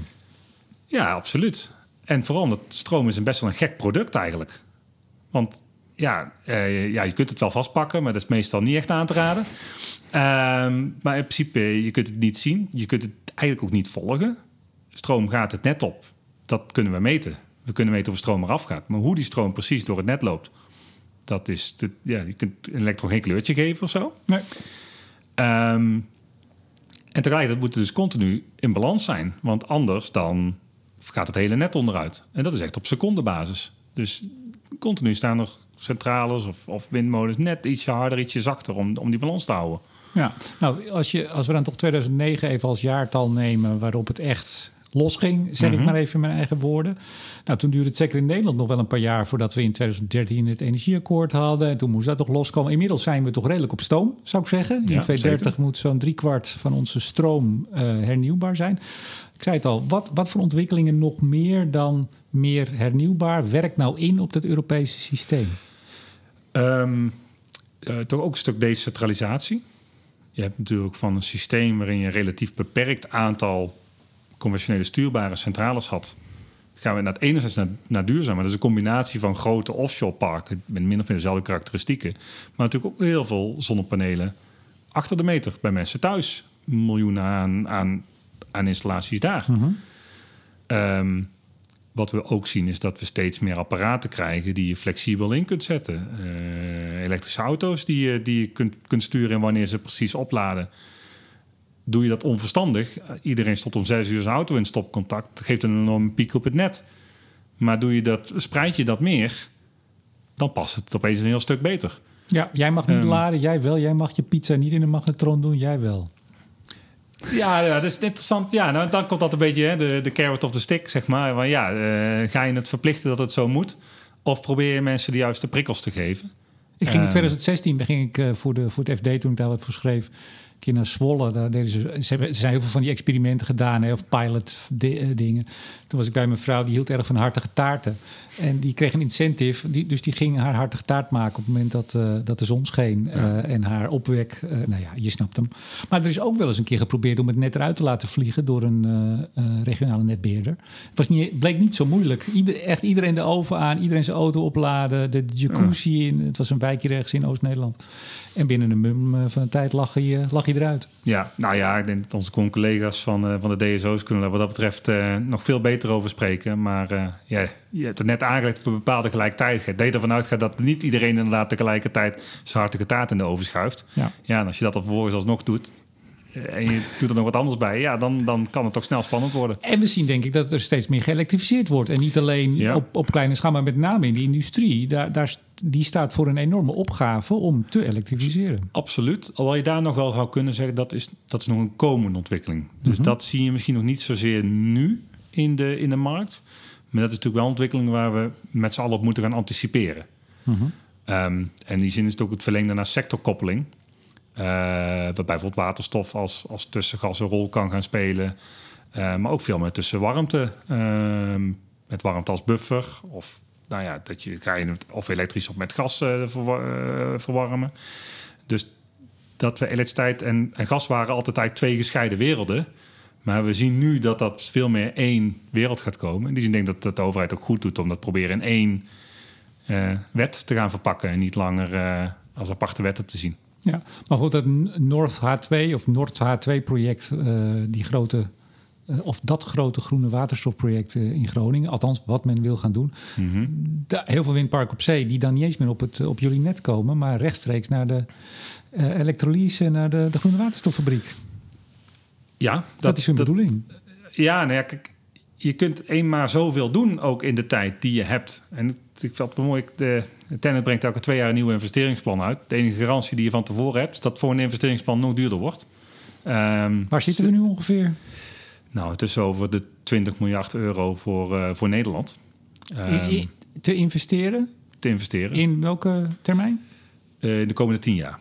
Ja, absoluut. En vooral omdat stroom is een best wel een gek product eigenlijk. Want ja, uh, ja, je kunt het wel vastpakken, maar dat is meestal niet echt aan te raden. Uh, maar in principe, je kunt het niet zien. Je kunt het eigenlijk ook niet volgen. Stroom gaat het net op dat kunnen we meten. We kunnen meten of stroom eraf gaat. Maar hoe die stroom precies door het net loopt, dat is. Ja, je kunt een elektron geen kleurtje geven of zo. Nee. Um, en tegelijkertijd moet het dus continu in balans zijn. Want anders dan gaat het hele net onderuit. En dat is echt op secondenbasis. Dus continu staan er centrales of, of windmolens net ietsje harder, ietsje zachter om, om die balans te houden. Ja, nou, als, je, als we dan toch 2009 even als jaartal nemen waarop het echt losging, zeg ik maar even in mijn eigen woorden. Nou, toen duurde het zeker in Nederland nog wel een paar jaar voordat we in 2013 het energieakkoord hadden. En toen moest dat toch loskomen. Inmiddels zijn we toch redelijk op stoom, zou ik zeggen. In 2030 moet zo'n driekwart van onze stroom uh, hernieuwbaar zijn. Ik zei het al, wat, wat voor ontwikkelingen nog meer dan meer hernieuwbaar werkt nou in op dat Europese systeem? Um, toch ook een stuk decentralisatie. Je hebt natuurlijk van een systeem waarin je een relatief beperkt aantal conventionele stuurbare centrales had, gaan we naar het enerzijds naar, naar duurzaam. Dat is een combinatie van grote offshore parken met min of meer dezelfde karakteristieken. Maar natuurlijk ook heel veel zonnepanelen achter de meter bij mensen thuis. Miljoenen aan, aan, aan installaties daar. um, wat we ook zien is dat we steeds meer apparaten krijgen die je flexibel in kunt zetten. Uh, elektrische auto's die je, die je kunt, kunt sturen en wanneer ze precies opladen doe je dat onverstandig. Iedereen stopt om zes uur zijn auto in stopcontact. Dat geeft een enorme piek op het net. Maar doe je dat, spreid je dat meer, dan past het opeens een heel stuk beter. Ja, jij mag niet um, laden, jij wel. Jij mag je pizza niet in de magnetron doen, jij wel. Ja, ja, dat is interessant. Ja, nou, dan komt dat een beetje hè, de, de carrot of the stick, zeg maar. Van, ja, uh, ga je het verplichten dat het zo moet? Of probeer je mensen de juiste prikkels te geven? Ik ging in 2016 ging ik, uh, voor, de, voor het FD toen ik daar wat voor schreef keer naar Zwolle. Daar deden ze, ze, hebben, ze zijn heel veel van die experimenten gedaan, hè, of pilot eh, dingen. Toen was ik bij mijn vrouw, die hield erg van hartige taarten. En die kreeg een incentive, die, dus die ging haar hartige taart maken op het moment dat, uh, dat de zon scheen. Uh, en haar opwek, uh, nou ja, je snapt hem. Maar er is ook wel eens een keer geprobeerd om het net eruit te laten vliegen door een regionale netbeheerder. Het was niet, bleek niet zo moeilijk. Ieder, echt iedereen de oven aan, iedereen zijn auto opladen, de jacuzzi in. Het was een wijkje ergens in Oost-Nederland. En binnen een mum van een tijd lag je, lag je eruit. Ja, nou ja, ik denk dat onze collega's van, van de DSO's kunnen wat dat betreft nog veel beter over spreken. Maar ja, je hebt het net aangelegd op een bepaalde gelijktijdigheid. Dat je ervan uitgaat dat niet iedereen inderdaad tegelijkertijd zijn hartige taart in de oven schuift. Ja. ja, en als je dat dan vervolgens alsnog doet, eh, en je doet er nog wat anders bij, ja, dan, dan kan het toch snel spannend worden. En we zien denk ik dat er steeds meer geëlektrificeerd wordt. En niet alleen ja. op, op kleine schaal, maar met name in de industrie. Daar, daar, die staat voor een enorme opgave om te elektrificeren. Absoluut. Alhoewel je daar nog wel zou kunnen zeggen, dat is, dat is nog een komende ontwikkeling. Dus mm -hmm. dat zie je misschien nog niet zozeer nu in de, in de markt. Maar dat is natuurlijk wel een ontwikkeling waar we met z'n allen op moeten gaan anticiperen. Mm -hmm. um, en in die zin is het ook het verlengde naar sectorkoppeling. Uh, waarbij bijvoorbeeld waterstof als, als tussengas een rol kan gaan spelen. Uh, maar ook veel meer tussen warmte. Uh, met warmte als buffer. Of nou ja, dat je ga je of elektrisch of met gas verwar verwarmen. Dus dat we elektriciteit en, en gas waren altijd eigenlijk twee gescheiden werelden. Maar we zien nu dat dat veel meer één wereld gaat komen. In die zin denk ik dat, de overheid ook goed doet om dat proberen in één uh, wet te gaan verpakken. En niet langer uh, als aparte wetten te zien. Ja, maar goed, dat North H2 of Noord H2 project, uh, die grote of dat grote groene waterstofproject in Groningen, althans wat men wil gaan doen. Mm -hmm. heel veel windparken op zee die dan niet eens meer op, het, op jullie net komen, maar rechtstreeks naar de elektrolyse, naar de, de groene waterstoffabriek. Ja, dat, dat is hun bedoeling. Ja, nou ja, kijk, je kunt eenmaal zoveel doen ook in de tijd die je hebt. En ik vond het mooi, de Tennet brengt elke twee jaar een nieuw investeringsplan uit. De enige garantie die je van tevoren hebt, is dat voor een investeringsplan nog duurder wordt. Um, Waar zitten we nu ongeveer? Nou, het is over de 20 miljard euro voor, uh, voor Nederland. Um, te investeren? Te investeren. In welke termijn? Uh, in de komende tien jaar.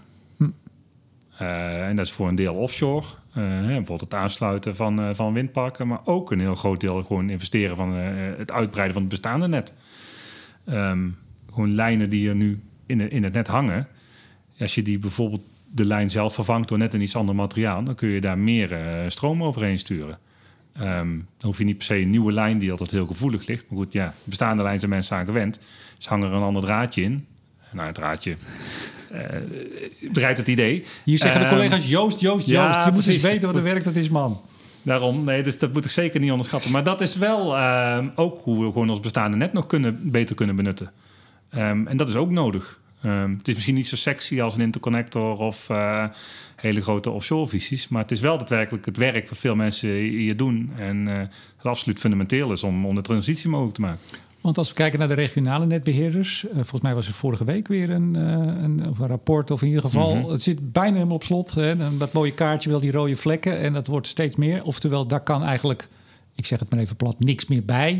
Uh, en dat is voor een deel offshore. Uh, bijvoorbeeld het aansluiten van, uh, van windparken, maar ook een heel groot deel gewoon investeren van het uitbreiden van het bestaande net. Um, gewoon lijnen die er nu in, in het net hangen. Als je die bijvoorbeeld de lijn zelf vervangt door net een iets ander materiaal, dan kun je daar meer stroom overheen sturen. Um, dan hoef je niet per se een nieuwe lijn die altijd heel gevoelig ligt. Maar goed, ja, de bestaande lijn zijn mensen aan gewend. Dus hangen er een ander draadje in. Nou, een draadje. Uh, bereidt het idee. Hier zeggen de collega's Joost, Joost, ja, Joost. Je moet precies. eens weten wat er werkt, dat is man. Daarom, nee, dus dat moet ik zeker niet onderschatten. Maar dat is wel uh, ook hoe we gewoon ons bestaande net nog kunnen, beter kunnen benutten. Um, en dat is ook nodig. Um, het is misschien niet zo sexy als een interconnector of uh, hele grote offshore visies. Maar het is wel daadwerkelijk het werk wat veel mensen hier doen. En uh, het absoluut fundamenteel is om, om de transitie mogelijk te maken. Want als we kijken naar de regionale netbeheerders, uh, volgens mij was er vorige week weer een, uh, een, of een rapport, of in ieder geval, mm -hmm. het zit bijna helemaal op slot. Hè, dat mooie kaartje, wel die rode vlekken, en dat wordt steeds meer. Oftewel, daar kan eigenlijk, ik zeg het maar even plat, niks meer bij.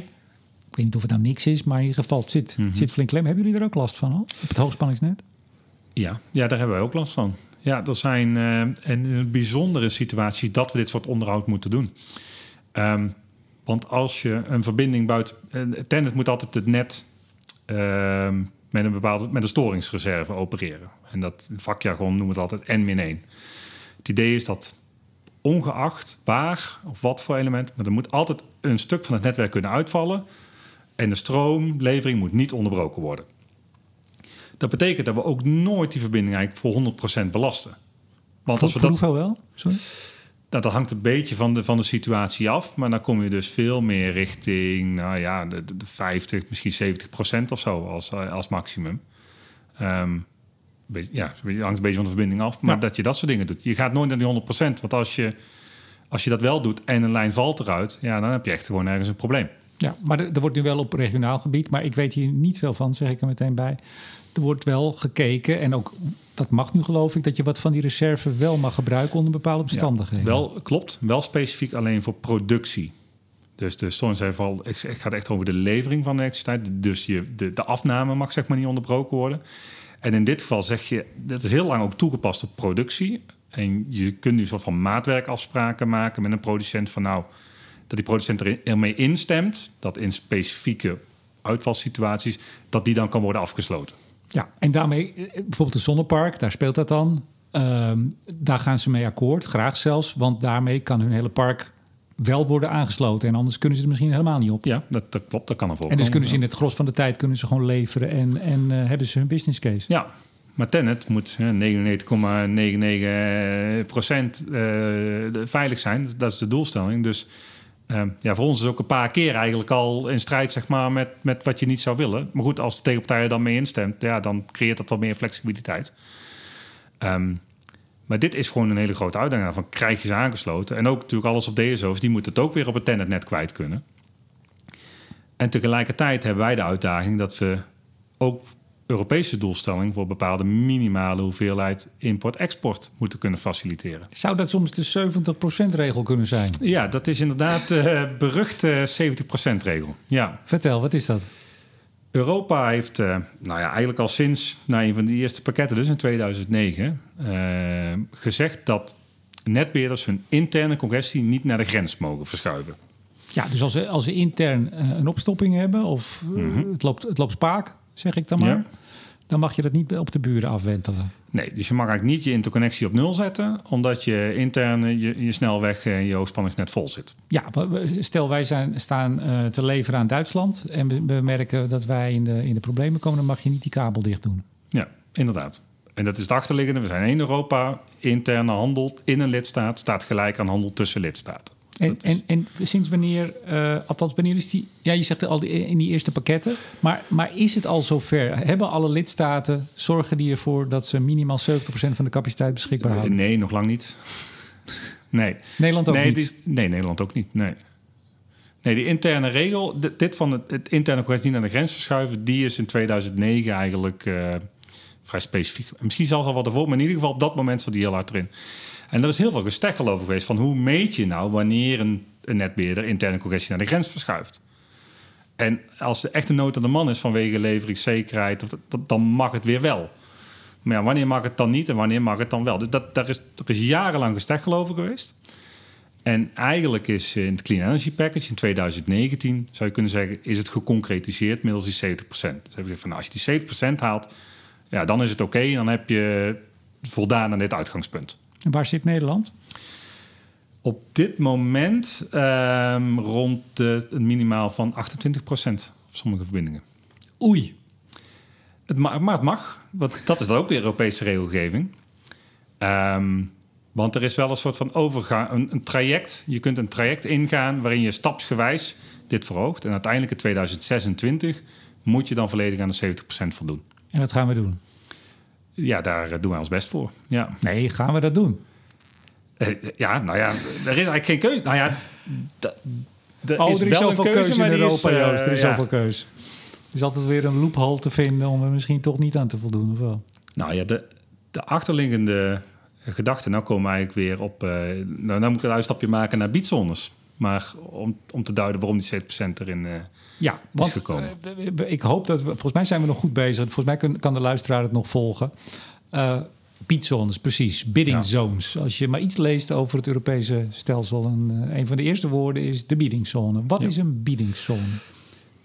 Ik weet niet of het nou niks is, maar in ieder geval, het zit, mm -hmm. het zit flink klem. Hebben jullie er ook last van al, op het hoogspanningsnet? Ja, ja daar hebben wij ook last van. Ja, er zijn uh, en bijzondere situaties dat we dit soort onderhoud moeten doen. Um, want als je een verbinding buiten. Tennet moet altijd het net uh, met een bepaalde met een storingsreserve opereren. En dat vakjargon noemen we het altijd N-1. Het idee is dat ongeacht waar of wat voor element, maar er moet altijd een stuk van het netwerk kunnen uitvallen. En de stroomlevering moet niet onderbroken worden. Dat betekent dat we ook nooit die verbinding eigenlijk voor 100% belasten. Want als we dat. Hoeveel wel? Sorry? Nou, dat hangt een beetje van de, van de situatie af. Maar dan kom je dus veel meer richting nou ja, de, de 50, misschien 70 procent of zo als, als maximum. Um, beetje, ja, het hangt een beetje van de verbinding af. Maar ja. dat je dat soort dingen doet. Je gaat nooit naar die 100 procent. Want als je, als je dat wel doet en een lijn valt eruit... Ja, dan heb je echt gewoon ergens een probleem. Ja, maar er wordt nu wel op regionaal gebied... maar ik weet hier niet veel van, zeg ik er meteen bij... Er wordt wel gekeken en ook dat mag nu geloof ik, dat je wat van die reserve wel mag gebruiken onder bepaalde omstandigheden. Ja, wel, klopt. Wel specifiek alleen voor productie. Dus de stormcijferval, ik, ik ga het echt over de levering van de elektriciteit. Dus je, de, de afname mag zeg maar niet onderbroken worden. En in dit geval zeg je, dat is heel lang ook toegepast op productie. En je kunt nu een soort van maatwerkafspraken maken met een producent van nou, dat die producent er, ermee instemt dat in specifieke uitvalsituaties, dat die dan kan worden afgesloten. Ja, en daarmee, bijvoorbeeld een zonnepark, daar speelt dat dan. Um, daar gaan ze mee akkoord, graag zelfs, want daarmee kan hun hele park wel worden aangesloten. En anders kunnen ze er misschien helemaal niet op. Ja, dat, dat klopt, dat kan ervoor. En dus kunnen ze in het gros van de tijd kunnen ze gewoon leveren en, en uh, hebben ze hun business case. Ja, maar Tennet moet 99,99% procent uh, veilig zijn. Dat is de doelstelling. Dus uh, ja, voor ons is ook een paar keer eigenlijk al in strijd zeg maar, met, met wat je niet zou willen. Maar goed, als de tegenpartij er dan mee instemt, ja, dan creëert dat wat meer flexibiliteit. Um, maar dit is gewoon een hele grote uitdaging. Van krijg je ze aangesloten? En ook natuurlijk alles op DSO's, die moeten het ook weer op het tennetnet kwijt kunnen. En tegelijkertijd hebben wij de uitdaging dat we ook Europese doelstelling voor bepaalde minimale hoeveelheid import-export moeten kunnen faciliteren. Zou dat soms de 70%-regel kunnen zijn? Ja, dat is inderdaad de beruchte 70%-regel. Ja. Vertel, wat is dat? Europa heeft, uh, nou ja, eigenlijk al sinds nou, een van de eerste pakketten, dus in 2009, uh, gezegd dat netbeheerders hun interne congestie niet naar de grens mogen verschuiven. Ja, dus als ze, als ze intern uh, een opstopping hebben of mm -hmm. het, loopt, het loopt spaak, zeg ik dan maar. Ja. dan mag je dat niet op de buren afwentelen. Nee, dus je mag eigenlijk niet je interconnectie op nul zetten, omdat je intern je, je snelweg en je hoogspanningsnet vol zit. Ja, stel wij zijn, staan uh, te leveren aan Duitsland en we, merken dat wij in de, in de problemen komen, dan mag je niet die kabel dicht doen. Ja, inderdaad. En dat is het achterliggende. We zijn in Europa. Interne handel in een lidstaat staat gelijk aan handel tussen lidstaten. En, en, en, sinds wanneer, uh, althans wanneer is die... Ja, je zegt al in die eerste pakketten. Maar, maar is het al zover? Hebben alle lidstaten, zorgen die ervoor... dat ze minimaal 70% van de capaciteit beschikbaar houden? Nee, nog lang niet. Nee. Nederland ook nee, niet? nee, Nederland ook niet, nee. Nee, die interne regel, dit van het, het interne kwestie naar de grens verschuiven... die is in 2009 eigenlijk uh, vrij specifiek. Misschien zelfs al wat ervoor, maar in ieder geval op dat moment zat die heel hard erin. En er is heel veel gestekkel over geweest van hoe meet je nou wanneer een, een netbeheerder interne congestie naar de grens verschuift. En als er echt een nood aan de man is vanwege leveringszekerheid, dan mag het weer wel. Maar ja, wanneer mag het dan niet en wanneer mag het dan wel? Dus dat, daar, is, er is jarenlang gestekkel over geweest. En eigenlijk is in het Clean Energy Package in 2019, zou je kunnen zeggen, is het geconcretiseerd middels die 70%. Dus even van, nou, als je die 70% haalt, ja, dan is het oké. dan heb je voldaan aan dit uitgangspunt. En waar zit Nederland? Op dit moment um, rond de, een minimaal van 28 procent op sommige verbindingen. Oei. Het maar het mag. Want dat is dan ook weer Europese regelgeving. Um, want er is wel een soort van overgang, een, een, traject. Je kunt een traject ingaan waarin je stapsgewijs dit verhoogt. En uiteindelijk in 2026 moet je dan volledig aan de 70% voldoen. En dat gaan we doen? Ja, daar doen wij ons best voor. Ja. Nee, gaan we dat doen? Uh, ja, nou ja, er is eigenlijk geen keuze. Nou ja, er oh, is, er is zoveel keuze, keuze in Europa, is, Joost. Er is ja. zoveel keuze. Er is altijd weer een loophole te vinden om er misschien toch niet aan te voldoen, of wel? Nou ja, de, de achterliggende gedachte, nou komen we eigenlijk weer op... Uh, nou, nou moet ik een uitstapje maken naar biedzones. Maar om, om te duiden waarom die 7% erin uh, ja, want. Uh, ik hoop dat we... Volgens mij zijn we nog goed bezig. Volgens mij kan, kan de luisteraar het nog volgen. Uh, Biedzones, precies. Bidding zones. Als je maar iets leest over het Europese stelsel... En, een van de eerste woorden is de biedingzone. Wat ja. is een biedingzone?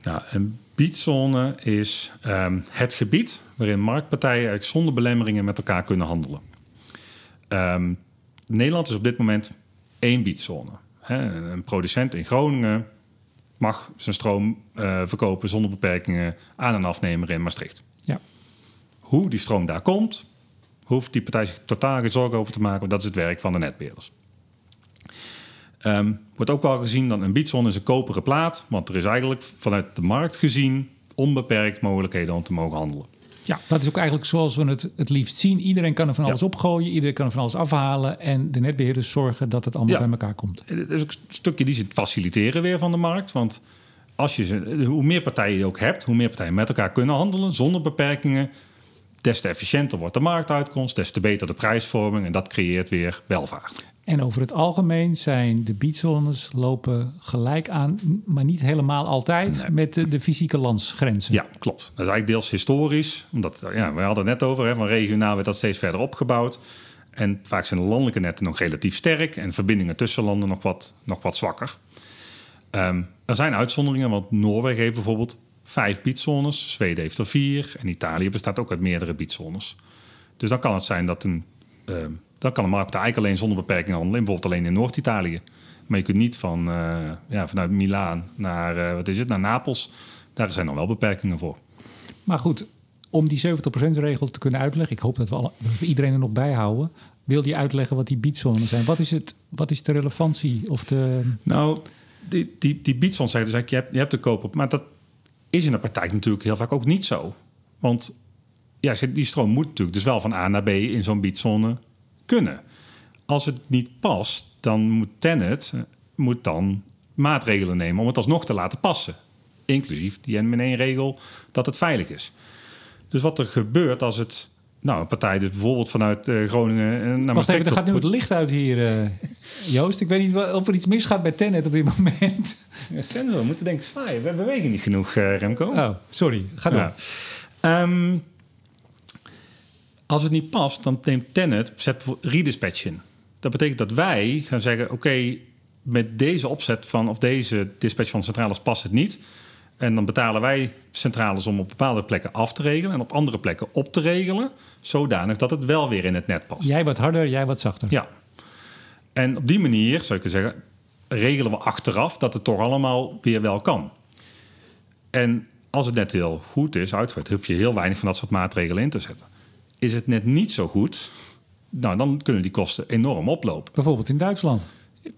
Nou, een biedzone is um, het gebied... waarin marktpartijen eigenlijk zonder belemmeringen met elkaar kunnen handelen. Um, Nederland is op dit moment één biedzone. Een producent in Groningen mag zijn stroom uh, verkopen zonder beperkingen aan een afnemer in Maastricht. Ja. Hoe die stroom daar komt, hoeft die partij zich totaal geen zorgen over te maken, want dat is het werk van de netbeheerders. Um, wordt ook wel gezien dat een biedzone is een koperen plaat, want er is eigenlijk vanuit de markt gezien onbeperkt mogelijkheden om te mogen handelen. Ja, dat is ook eigenlijk zoals we het het liefst zien. Iedereen kan er van alles ja. opgooien, iedereen kan er van alles afhalen. En de netbeheerders zorgen dat het allemaal bij elkaar komt. Het is ook een stukje die ze faciliteren weer van de markt. Want als je, hoe meer partijen je ook hebt, hoe meer partijen met elkaar kunnen handelen zonder beperkingen, des te efficiënter wordt de marktuitkomst, des te beter de prijsvorming. En dat creëert weer welvaart. En over het algemeen zijn de biedzones lopen gelijk aan, maar niet helemaal altijd nee. met de, de, fysieke landsgrenzen. Ja, klopt. Dat is eigenlijk deels historisch. Omdat, ja, we hadden het net over, hè, van regionaal werd dat steeds verder opgebouwd. En vaak zijn de landelijke netten nog relatief sterk en verbindingen tussen landen nog wat, nog wat zwakker. Um, er zijn uitzonderingen, want Noorwegen heeft bijvoorbeeld vijf biedzones, Zweden heeft er vier en Italië bestaat ook uit meerdere biedzones. Dus dan kan het zijn dat een um, dan kan de markt eigenlijk alleen zonder beperking handelen. Bijvoorbeeld alleen in Noord-Italië. Maar je kunt niet van, uh, ja, vanuit Milaan naar, uh, wat is het, naar Napels. Daar zijn dan wel beperkingen voor. Maar goed, om die 70%-regel te kunnen uitleggen... ik hoop dat we, alle, dat we iedereen er nog bij houden... wil je uitleggen wat die biedzones zijn? Wat is, het, wat is de relevantie? Of de... Nou, die, die, die biedzones zeggen dus je hebt, je hebt de koop op... maar dat is in de praktijk natuurlijk heel vaak ook niet zo. Want ja, die stroom moet natuurlijk dus wel van A naar B in zo'n biedzone kunnen. Als het niet past, dan moet Tenet moet dan maatregelen nemen om het alsnog te laten passen. Inclusief die N-regel dat het veilig is. Dus wat er gebeurt als het nou, een partij dus bijvoorbeeld vanuit uh, Groningen naar Wacht Maastricht... er gaat nu het licht uit hier, uh, *laughs* Joost. Ik weet niet of er iets misgaat bij Tenet op dit moment. Ja, Sensor, we moeten denk ik zwaaien. We bewegen niet genoeg, uh, Remco. Oh, sorry. Ga door. Ja. Um, als het niet past, dan neemt Tenet zet redispatch in. Dat betekent dat wij gaan zeggen: oké, met deze opzet van of deze dispatch van centrales past het niet. En dan betalen wij centrales om op bepaalde plekken af te regelen en op andere plekken op te regelen, zodanig dat het wel weer in het net past. Jij wat harder, jij wat zachter. Ja. En op die manier, zou ik zeggen, regelen we achteraf dat het toch allemaal weer wel kan. En als het net heel goed is uitgevoerd, hoef je heel weinig van dat soort maatregelen in te zetten. Is het net niet zo goed, nou, dan kunnen die kosten enorm oplopen. Bijvoorbeeld in Duitsland.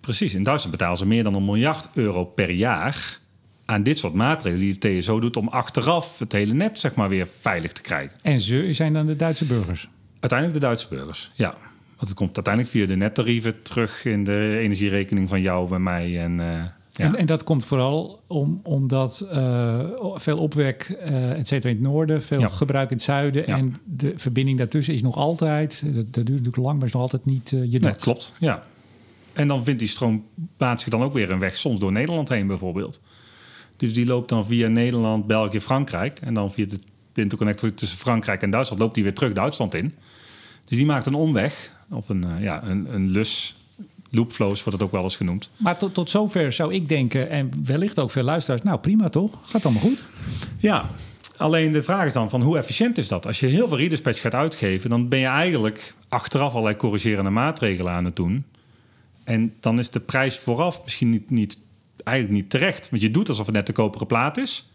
Precies, in Duitsland betalen ze meer dan een miljard euro per jaar aan dit soort maatregelen die de TSO doet om achteraf het hele net zeg maar weer veilig te krijgen. En ze zijn dan de Duitse burgers? Uiteindelijk de Duitse burgers, ja. Want het komt uiteindelijk via de nettarieven terug in de energierekening van jou en mij. En, uh, ja. en, en, dat komt vooral om, omdat uh, veel opwek, uh, et cetera, in het noorden, veel ja. gebruik in het zuiden. Ja. En de verbinding daartussen is nog altijd, dat, dat duurt natuurlijk lang, maar is nog altijd niet je net. Nee, klopt, ja. En dan vindt die stroom baat zich dan ook weer een weg, soms door Nederland heen bijvoorbeeld. Dus die loopt dan via Nederland, België, Frankrijk. En dan via de interconnector tussen Frankrijk en Duitsland loopt die weer terug Duitsland in. Dus die maakt een omweg, of een, ja, een, een lus. Loopflows wordt het ook wel eens genoemd. Maar tot, tot zover zou ik denken, en wellicht ook veel luisteraars... nou prima toch? Gaat allemaal goed? Ja, alleen de vraag is dan van hoe efficiënt is dat? Als je heel veel redispatch gaat uitgeven... dan ben je eigenlijk achteraf allerlei corrigerende maatregelen aan het doen. En dan is de prijs vooraf misschien niet, niet eigenlijk niet terecht. Want je doet alsof het net de koperen plaat is.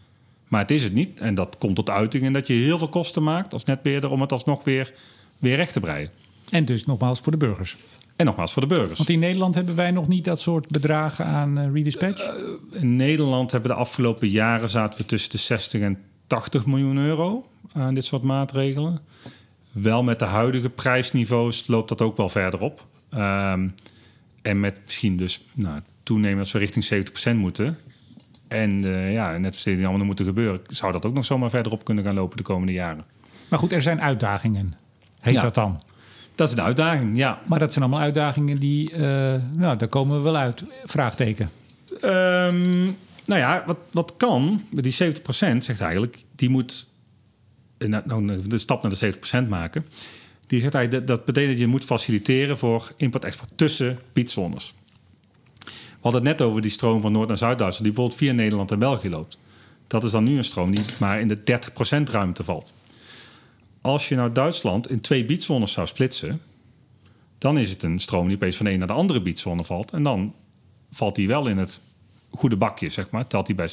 Maar het is het niet. En dat komt tot uiting in dat je heel veel kosten maakt als netbeheerder om het alsnog weer, weer recht te breien. En dus nogmaals voor de burgers. En nogmaals voor de burgers. Want in Nederland hebben wij nog niet dat soort bedragen aan uh, redispatch? Uh, in Nederland hebben de afgelopen jaren zaten we tussen de 60 en 80 miljoen euro aan dit soort maatregelen. Wel met de huidige prijsniveaus loopt dat ook wel verder op. Um, en met misschien dus nou, toenemen als we richting 70% moeten. En uh, ja, net als die allemaal moeten gebeuren, zou dat ook nog zomaar verder op kunnen gaan lopen de komende jaren. Maar goed, er zijn uitdagingen. Heet ja, dat dan? Dat is een uitdaging, ja. Maar dat zijn allemaal uitdagingen die, uh, nou, daar komen we wel uit. Vraagteken. Um, nou ja, wat, wat kan, met die 70% zegt eigenlijk, die moet nou, de stap naar de 70% maken. Die zegt eigenlijk, dat betekent dat je moet faciliteren voor import-export tussen pietzones. We hadden het net over die stroom van Noord- naar Zuid-Duitsland... die bijvoorbeeld via Nederland en België loopt. Dat is dan nu een stroom die maar in de 30% ruimte valt. Als je nou Duitsland in twee biedzones zou splitsen... dan is het een stroom die opeens van de een naar de andere biedzone valt. En dan valt die wel in het goede bakje, zeg maar. Telt die bij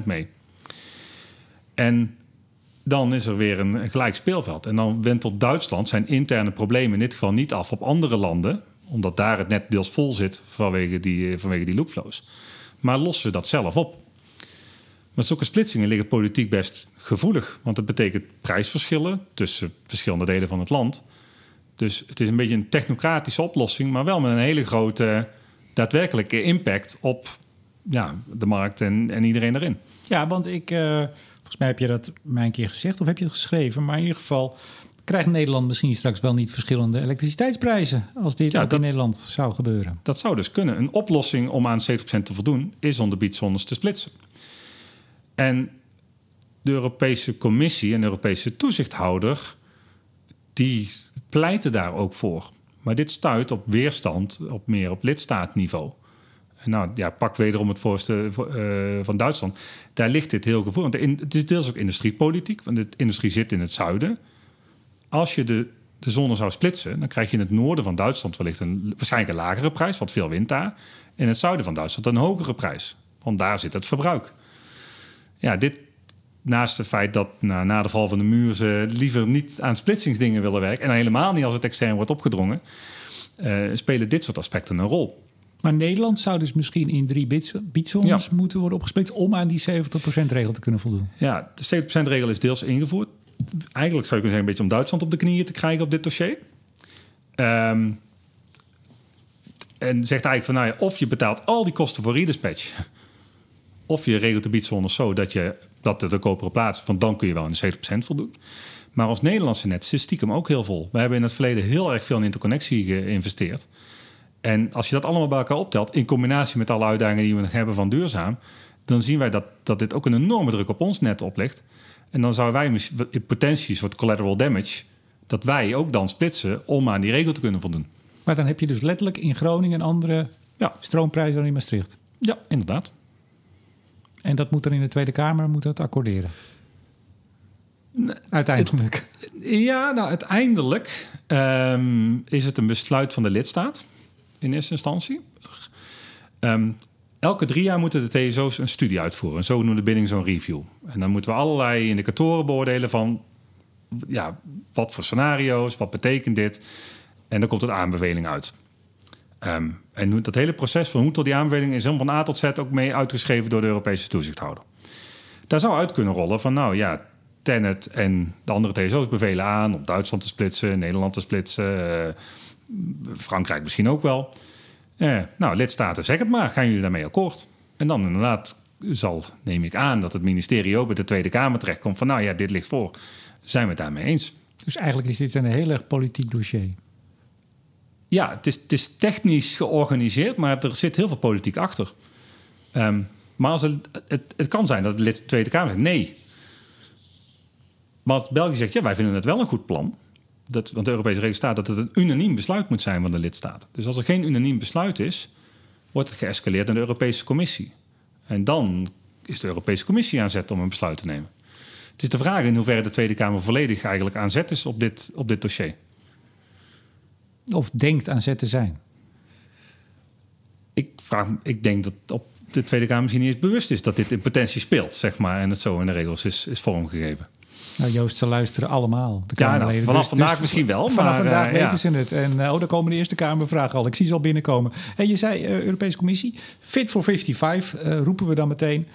70% mee. En dan is er weer een gelijk speelveld. En dan wentelt Duitsland zijn interne problemen in dit geval niet af op andere landen omdat daar het net deels vol zit vanwege die, vanwege die loopflows. Maar lossen ze dat zelf op. Met zulke splitsingen liggen politiek best gevoelig. Want het betekent prijsverschillen tussen verschillende delen van het land. Dus het is een beetje een technocratische oplossing, maar wel met een hele grote daadwerkelijke impact op ja, de markt en, en iedereen erin. Ja, want ik, uh, volgens mij heb je dat mij een keer gezegd of heb je het geschreven, maar in ieder geval krijgt Nederland misschien straks wel niet verschillende elektriciteitsprijzen als dit ja, ook dat, in Nederland zou gebeuren. Dat zou dus kunnen. Een oplossing om aan 70% te voldoen is om de biedzones te splitsen. En de Europese Commissie en de Europese toezichthouder die pleiten daar ook voor. Maar dit stuit op weerstand op meer op lidstaatniveau. Nou ja, pak wederom het voorstel uh, van Duitsland. Daar ligt dit heel gevoelig. Het is deels ook industriepolitiek, want de industrie zit in het zuiden. Als je de, de zone zou splitsen, dan krijg je in het noorden van Duitsland wellicht een waarschijnlijk een lagere prijs, want veel wind daar. In het zuiden van Duitsland een hogere prijs, want daar zit het verbruik. Ja, dit naast het feit dat na, na de val van de muur ze liever niet aan splitsingsdingen willen werken, en helemaal niet als het extern wordt opgedrongen, uh, spelen dit soort aspecten een rol. Maar Nederland zou dus misschien in drie biedzones ja. moeten worden opgesplitst om aan die 70%-regel te kunnen voldoen. Ja, de 70%-regel is deels ingevoerd eigenlijk zou je kunnen zeggen, een beetje om Duitsland op de knieën te krijgen op dit dossier. Um, en zegt eigenlijk van, nou ja, of je betaalt al die kosten voor redispatch, of je regelt de biedzones zo dat je dat de koperen plaats, van dan kun je wel in de 70% voldoen. Maar als Nederlandse net zit stiekem ook heel vol. We hebben in het verleden heel erg veel in interconnectie geïnvesteerd. En als je dat allemaal bij elkaar optelt, in combinatie met alle uitdagingen die we nog hebben van duurzaam, dan zien wij dat, dat dit ook een enorme druk op ons net oplegt. En dan zouden wij in potentie, soort collateral damage, dat wij ook dan splitsen om aan die regel te kunnen voldoen. Maar dan heb je dus letterlijk in Groningen een andere ja. stroomprijs dan in Maastricht. Ja, inderdaad. En dat moet er in de Tweede Kamer moet dat accorderen? Uiteindelijk. ja, nou uiteindelijk ehm, is het een besluit van de lidstaat in eerste instantie. Um, elke drie jaar moeten de TSO's een studie uitvoeren. Zo noemen de bidding zo'n review. En dan moeten we allerlei indicatoren beoordelen van ja, wat voor scenario's, wat betekent dit. En dan komt een aanbeveling uit. Um, en dat hele proces van hoe tot die aanbeveling is helemaal van A tot Z ook mee uitgeschreven door de Europese toezichthouder. Daar zou uit kunnen rollen van, nou ja, Tenet en de andere TSO's bevelen aan om Duitsland te splitsen, Nederland te splitsen, uh, Frankrijk misschien ook wel. Uh, nou, lidstaten, zeg het maar, gaan jullie daarmee akkoord? En dan inderdaad zal, neem ik aan, dat het ministerie ook met de Tweede Kamer terechtkomt van, nou ja, dit ligt voor. Zijn we het daarmee eens? Dus eigenlijk is dit een heel erg politiek dossier. Ja, het is, het is technisch georganiseerd, maar er zit heel veel politiek achter. Um, maar als het, het, kan zijn dat de lid Tweede Kamer zegt nee. Maar als België zegt ja, wij vinden het wel een goed plan. Dat, want de Europese regel staat dat het een unaniem besluit moet zijn van de lidstaten. Dus als er geen unaniem besluit is, wordt het geëscaleerd naar de Europese Commissie. En dan is de Europese Commissie aan zet om een besluit te nemen. Het is de vraag in hoeverre de Tweede Kamer volledig eigenlijk aan zet is op dit, op dit dossier. Of denkt aan zet te zijn? Ik, vraag, ik denk dat op de Tweede Kamer misschien niet eens bewust is dat dit in potentie speelt, zeg maar. En het zo in de regels is, is vormgegeven. Nou, Joost, ze luisteren allemaal. De ja, nou, vanaf dus, vandaag dus misschien wel. Vanaf vandaag uh, weten ze het. En uh, oh, daar komen de Eerste Kamervragen al. Ik zie ze al binnenkomen. En je zei, uh, Europese Commissie, fit for 55, roepen we dan meteen.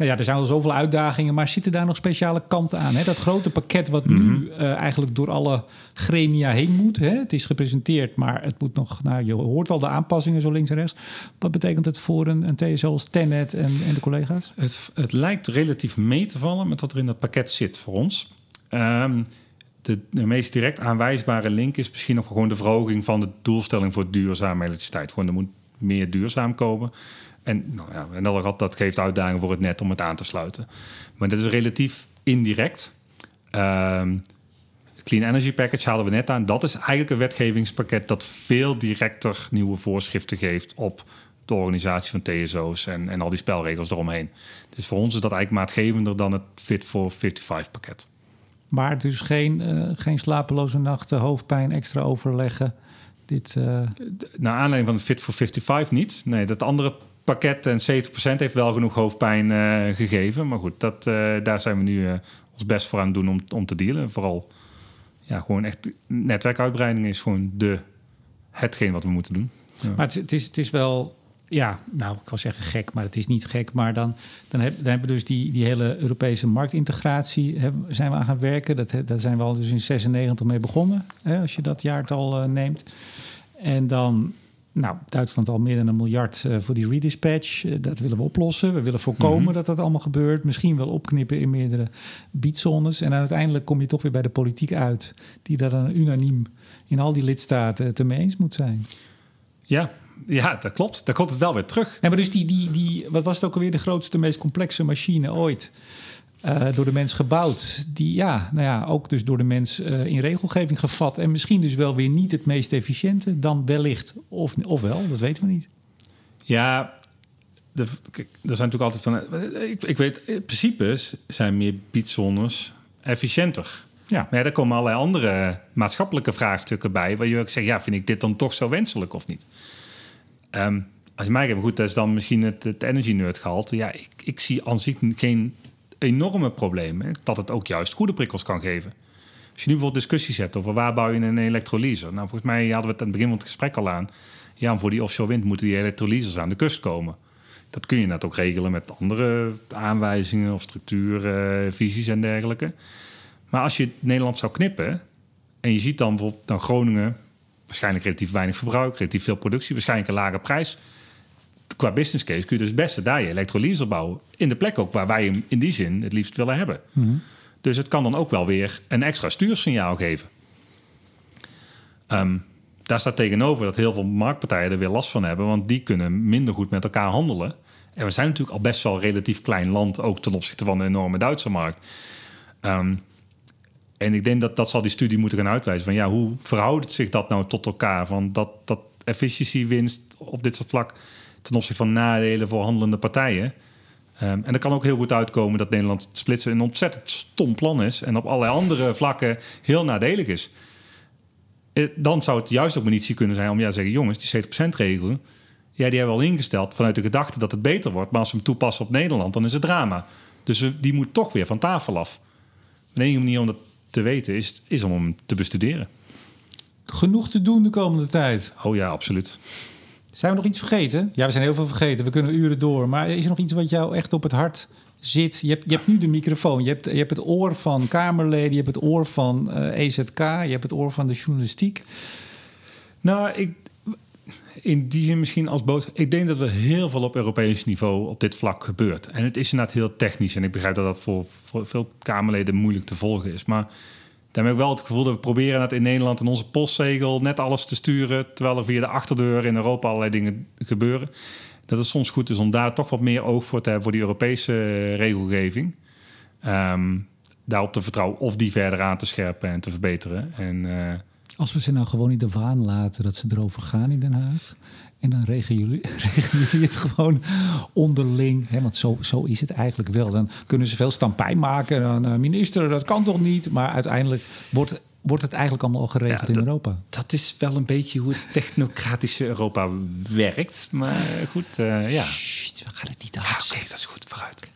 Nou ja, er zijn al zoveel uitdagingen, maar zitten daar nog speciale kanten aan? Hè? Dat grote pakket wat nu mhm. eigenlijk door alle gremia heen moet. Hè? Het is gepresenteerd, maar het moet nog... Nou, je hoort al de aanpassingen zo links en rechts. Wat betekent het voor een, een TSO als Tenet en, en de collega's? Het, het lijkt relatief mee te vallen met wat er in dat pakket zit voor ons. Um, de, de, meest direct aanwijsbare link is misschien nog gewoon de verhoging van de doelstelling voor duurzame elektriciteit. Gewoon er moet meer duurzaam komen. En, nou ja, en dat, dat geeft uitdagingen voor het net om het aan te sluiten. Maar dat is relatief indirect. Um, Clean Energy Package halen we net aan. Dat is eigenlijk een wetgevingspakket dat veel directer nieuwe voorschriften geeft op de organisatie van TSO's en, en al die spelregels eromheen. Dus voor ons is dat eigenlijk maatgevender dan het Fit for 55 pakket. Maar dus geen, uh, geen slapeloze nachten, hoofdpijn, extra overleggen. Dit, uh... Naar aanleiding van het Fit for 55 niet. Nee, dat andere pakket en 70% heeft wel genoeg hoofdpijn uh, gegeven. Maar goed, dat, daar zijn we nu ons best voor aan het doen om, om te dealen. Vooral ja, gewoon echt netwerkuitbreiding is gewoon de, hetgeen wat we moeten doen. Maar het, het, is, het is wel ja, nou, ik wil zeggen gek, maar het is niet gek. Maar dan, dan, heb, dan hebben we dus die, die hele Europese marktintegratie hebben, zijn we aan gaan werken. Dat, daar zijn we al dus in 96 mee begonnen, hè, als je dat jaartal neemt. En dan, nou, Duitsland al meer dan een miljard uh, voor die redispatch. Uh, dat willen we oplossen. We willen voorkomen mm dat dat allemaal gebeurt. Misschien wel opknippen in meerdere biedzones. En uiteindelijk kom je toch weer bij de politiek uit... die daar dan unaniem in al die lidstaten het ermee eens moet zijn. Ja, ja, dat klopt. Daar komt het wel weer terug. Ja, maar dus die, die, die, wat was het ook alweer, de grootste, meest complexe machine ooit? Uh, door de mens gebouwd. Die ja, nou ja, ook dus door de mens uh, in regelgeving gevat. En misschien dus wel weer niet het meest efficiënte, dan wellicht. Of, of wel, dat weten we niet. Ja, er zijn natuurlijk altijd van. Ik, ik weet, in principe zijn meer biedzones efficiënter. Ja. Maar ja, daar komen allerlei andere maatschappelijke vraagstukken bij. Waar je ook zegt, ja, vind ik dit dan toch zo wenselijk of niet? Um, als je mij hebt, goed, dat is dan misschien het, het energy nerd gehalte. Ja, ik, ik zie aan zich geen enorme problemen. Dat het ook juist goede prikkels kan geven. Als je nu bijvoorbeeld discussies hebt over waar bouw je een elektrolyser. Nou, volgens mij hadden we het aan het begin van het gesprek al aan. Ja, voor die offshore wind moeten die elektrolysers aan de kust komen. Dat kun je net ook regelen met andere aanwijzingen of structuurvisies en dergelijke. Maar als je Nederland zou knippen en je ziet dan bijvoorbeeld nou Groningen, waarschijnlijk relatief weinig verbruik, relatief veel productie, waarschijnlijk een lage prijs. Qua business case kun je dus het beste daar je elektrolyse bouwen. In de plek ook waar wij hem in die zin het liefst willen hebben. Mhm. Dus het kan dan ook wel weer een extra stuursignaal geven. Um, daar staat tegenover dat heel veel marktpartijen er weer last van hebben, want die kunnen minder goed met elkaar handelen. En we zijn natuurlijk al best wel een relatief klein land, ook ten opzichte van de enorme Duitse markt. Um, en ik denk dat dat zal die studie moeten gaan uitwijzen. Van ja, hoe verhoudt zich dat nou tot elkaar? Van dat, dat efficiëntiewinst op dit soort vlak ten opzichte van nadelen voor handelende partijen. Ehm, en er kan ook heel goed uitkomen dat Nederland splitsen een ontzettend stom plan is en op allerlei andere vlakken heel nadelig is. Eh, dan zou het juist ook munitie kunnen zijn om ja te zeggen: jongens, die 70%-regel, ja, die hebben we al ingesteld vanuit de gedachte dat het beter wordt. Maar als we hem toepassen op Nederland, dan is het drama. Dus die moet toch weer van tafel af. De enige manier om dat te weten is, is om hem te bestuderen. Genoeg te doen de komende tijd. Oh ja, absoluut. Zijn we nog iets vergeten? Ja, we zijn heel veel vergeten. We kunnen uren door. Maar is er nog iets wat jou echt op het hart zit? Je hebt, je hebt nu de microfoon. Je hebt, je hebt het oor van Kamerleden. Je hebt het oor van EZK. Je hebt het oor van de journalistiek. Nou, ik, in die zin misschien als boodschap. Ik denk dat er heel veel op Europees niveau op dit vlak gebeurt. En het is inderdaad heel technisch. En ik begrijp dat dat voor, voor veel Kamerleden moeilijk te volgen is. Maar dan heb ik wel het gevoel dat we proberen dat in Nederland in onze postzegel net alles te sturen. Terwijl er via de achterdeur in Europa allerlei dingen gebeuren. Dat het soms goed is om daar toch wat meer oog voor te hebben voor die Europese regelgeving. Um, daarop te vertrouwen of die verder aan te scherpen en te verbeteren. En, uh, als we ze nou gewoon in de waan laten dat ze erover gaan in Den Haag. En dan regelen jullie, *laughs* regelen jullie het gewoon onderling. Hè? Want zo, zo is het eigenlijk wel. Dan kunnen ze veel stampij maken. Dan, uh, minister, dat kan toch niet? Maar uiteindelijk wordt, wordt het eigenlijk allemaal al geregeld ja, in Europa. Dat is wel een beetje hoe het technocratische Europa werkt. Maar goed, uh, ja. Sst, we gaan het niet aan. Ja, Oké, okay, dat is goed. Vooruit.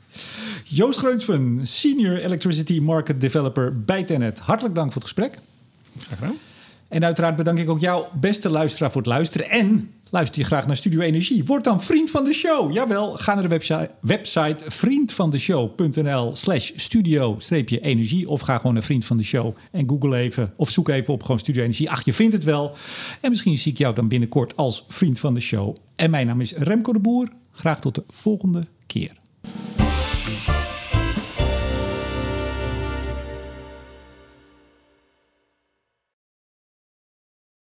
Joost Greunsven, Senior Electricity Market Developer bij Tenet. Hartelijk dank voor het gesprek. Graag gedaan. En uiteraard bedank ik ook jou, beste luisteraar, voor het luisteren. En luister je graag naar Studio Energie? Word dan vriend van de show. Jawel, ga naar de website, website vriendvandeshow.nl slash studio-energie. Of ga gewoon naar Vriend van de Show en google even. Of zoek even op gewoon Studio Energie. Ach, je vindt het wel. En misschien zie ik jou dan binnenkort als vriend van de show. En mijn naam is Remco de Boer. Graag tot de volgende keer.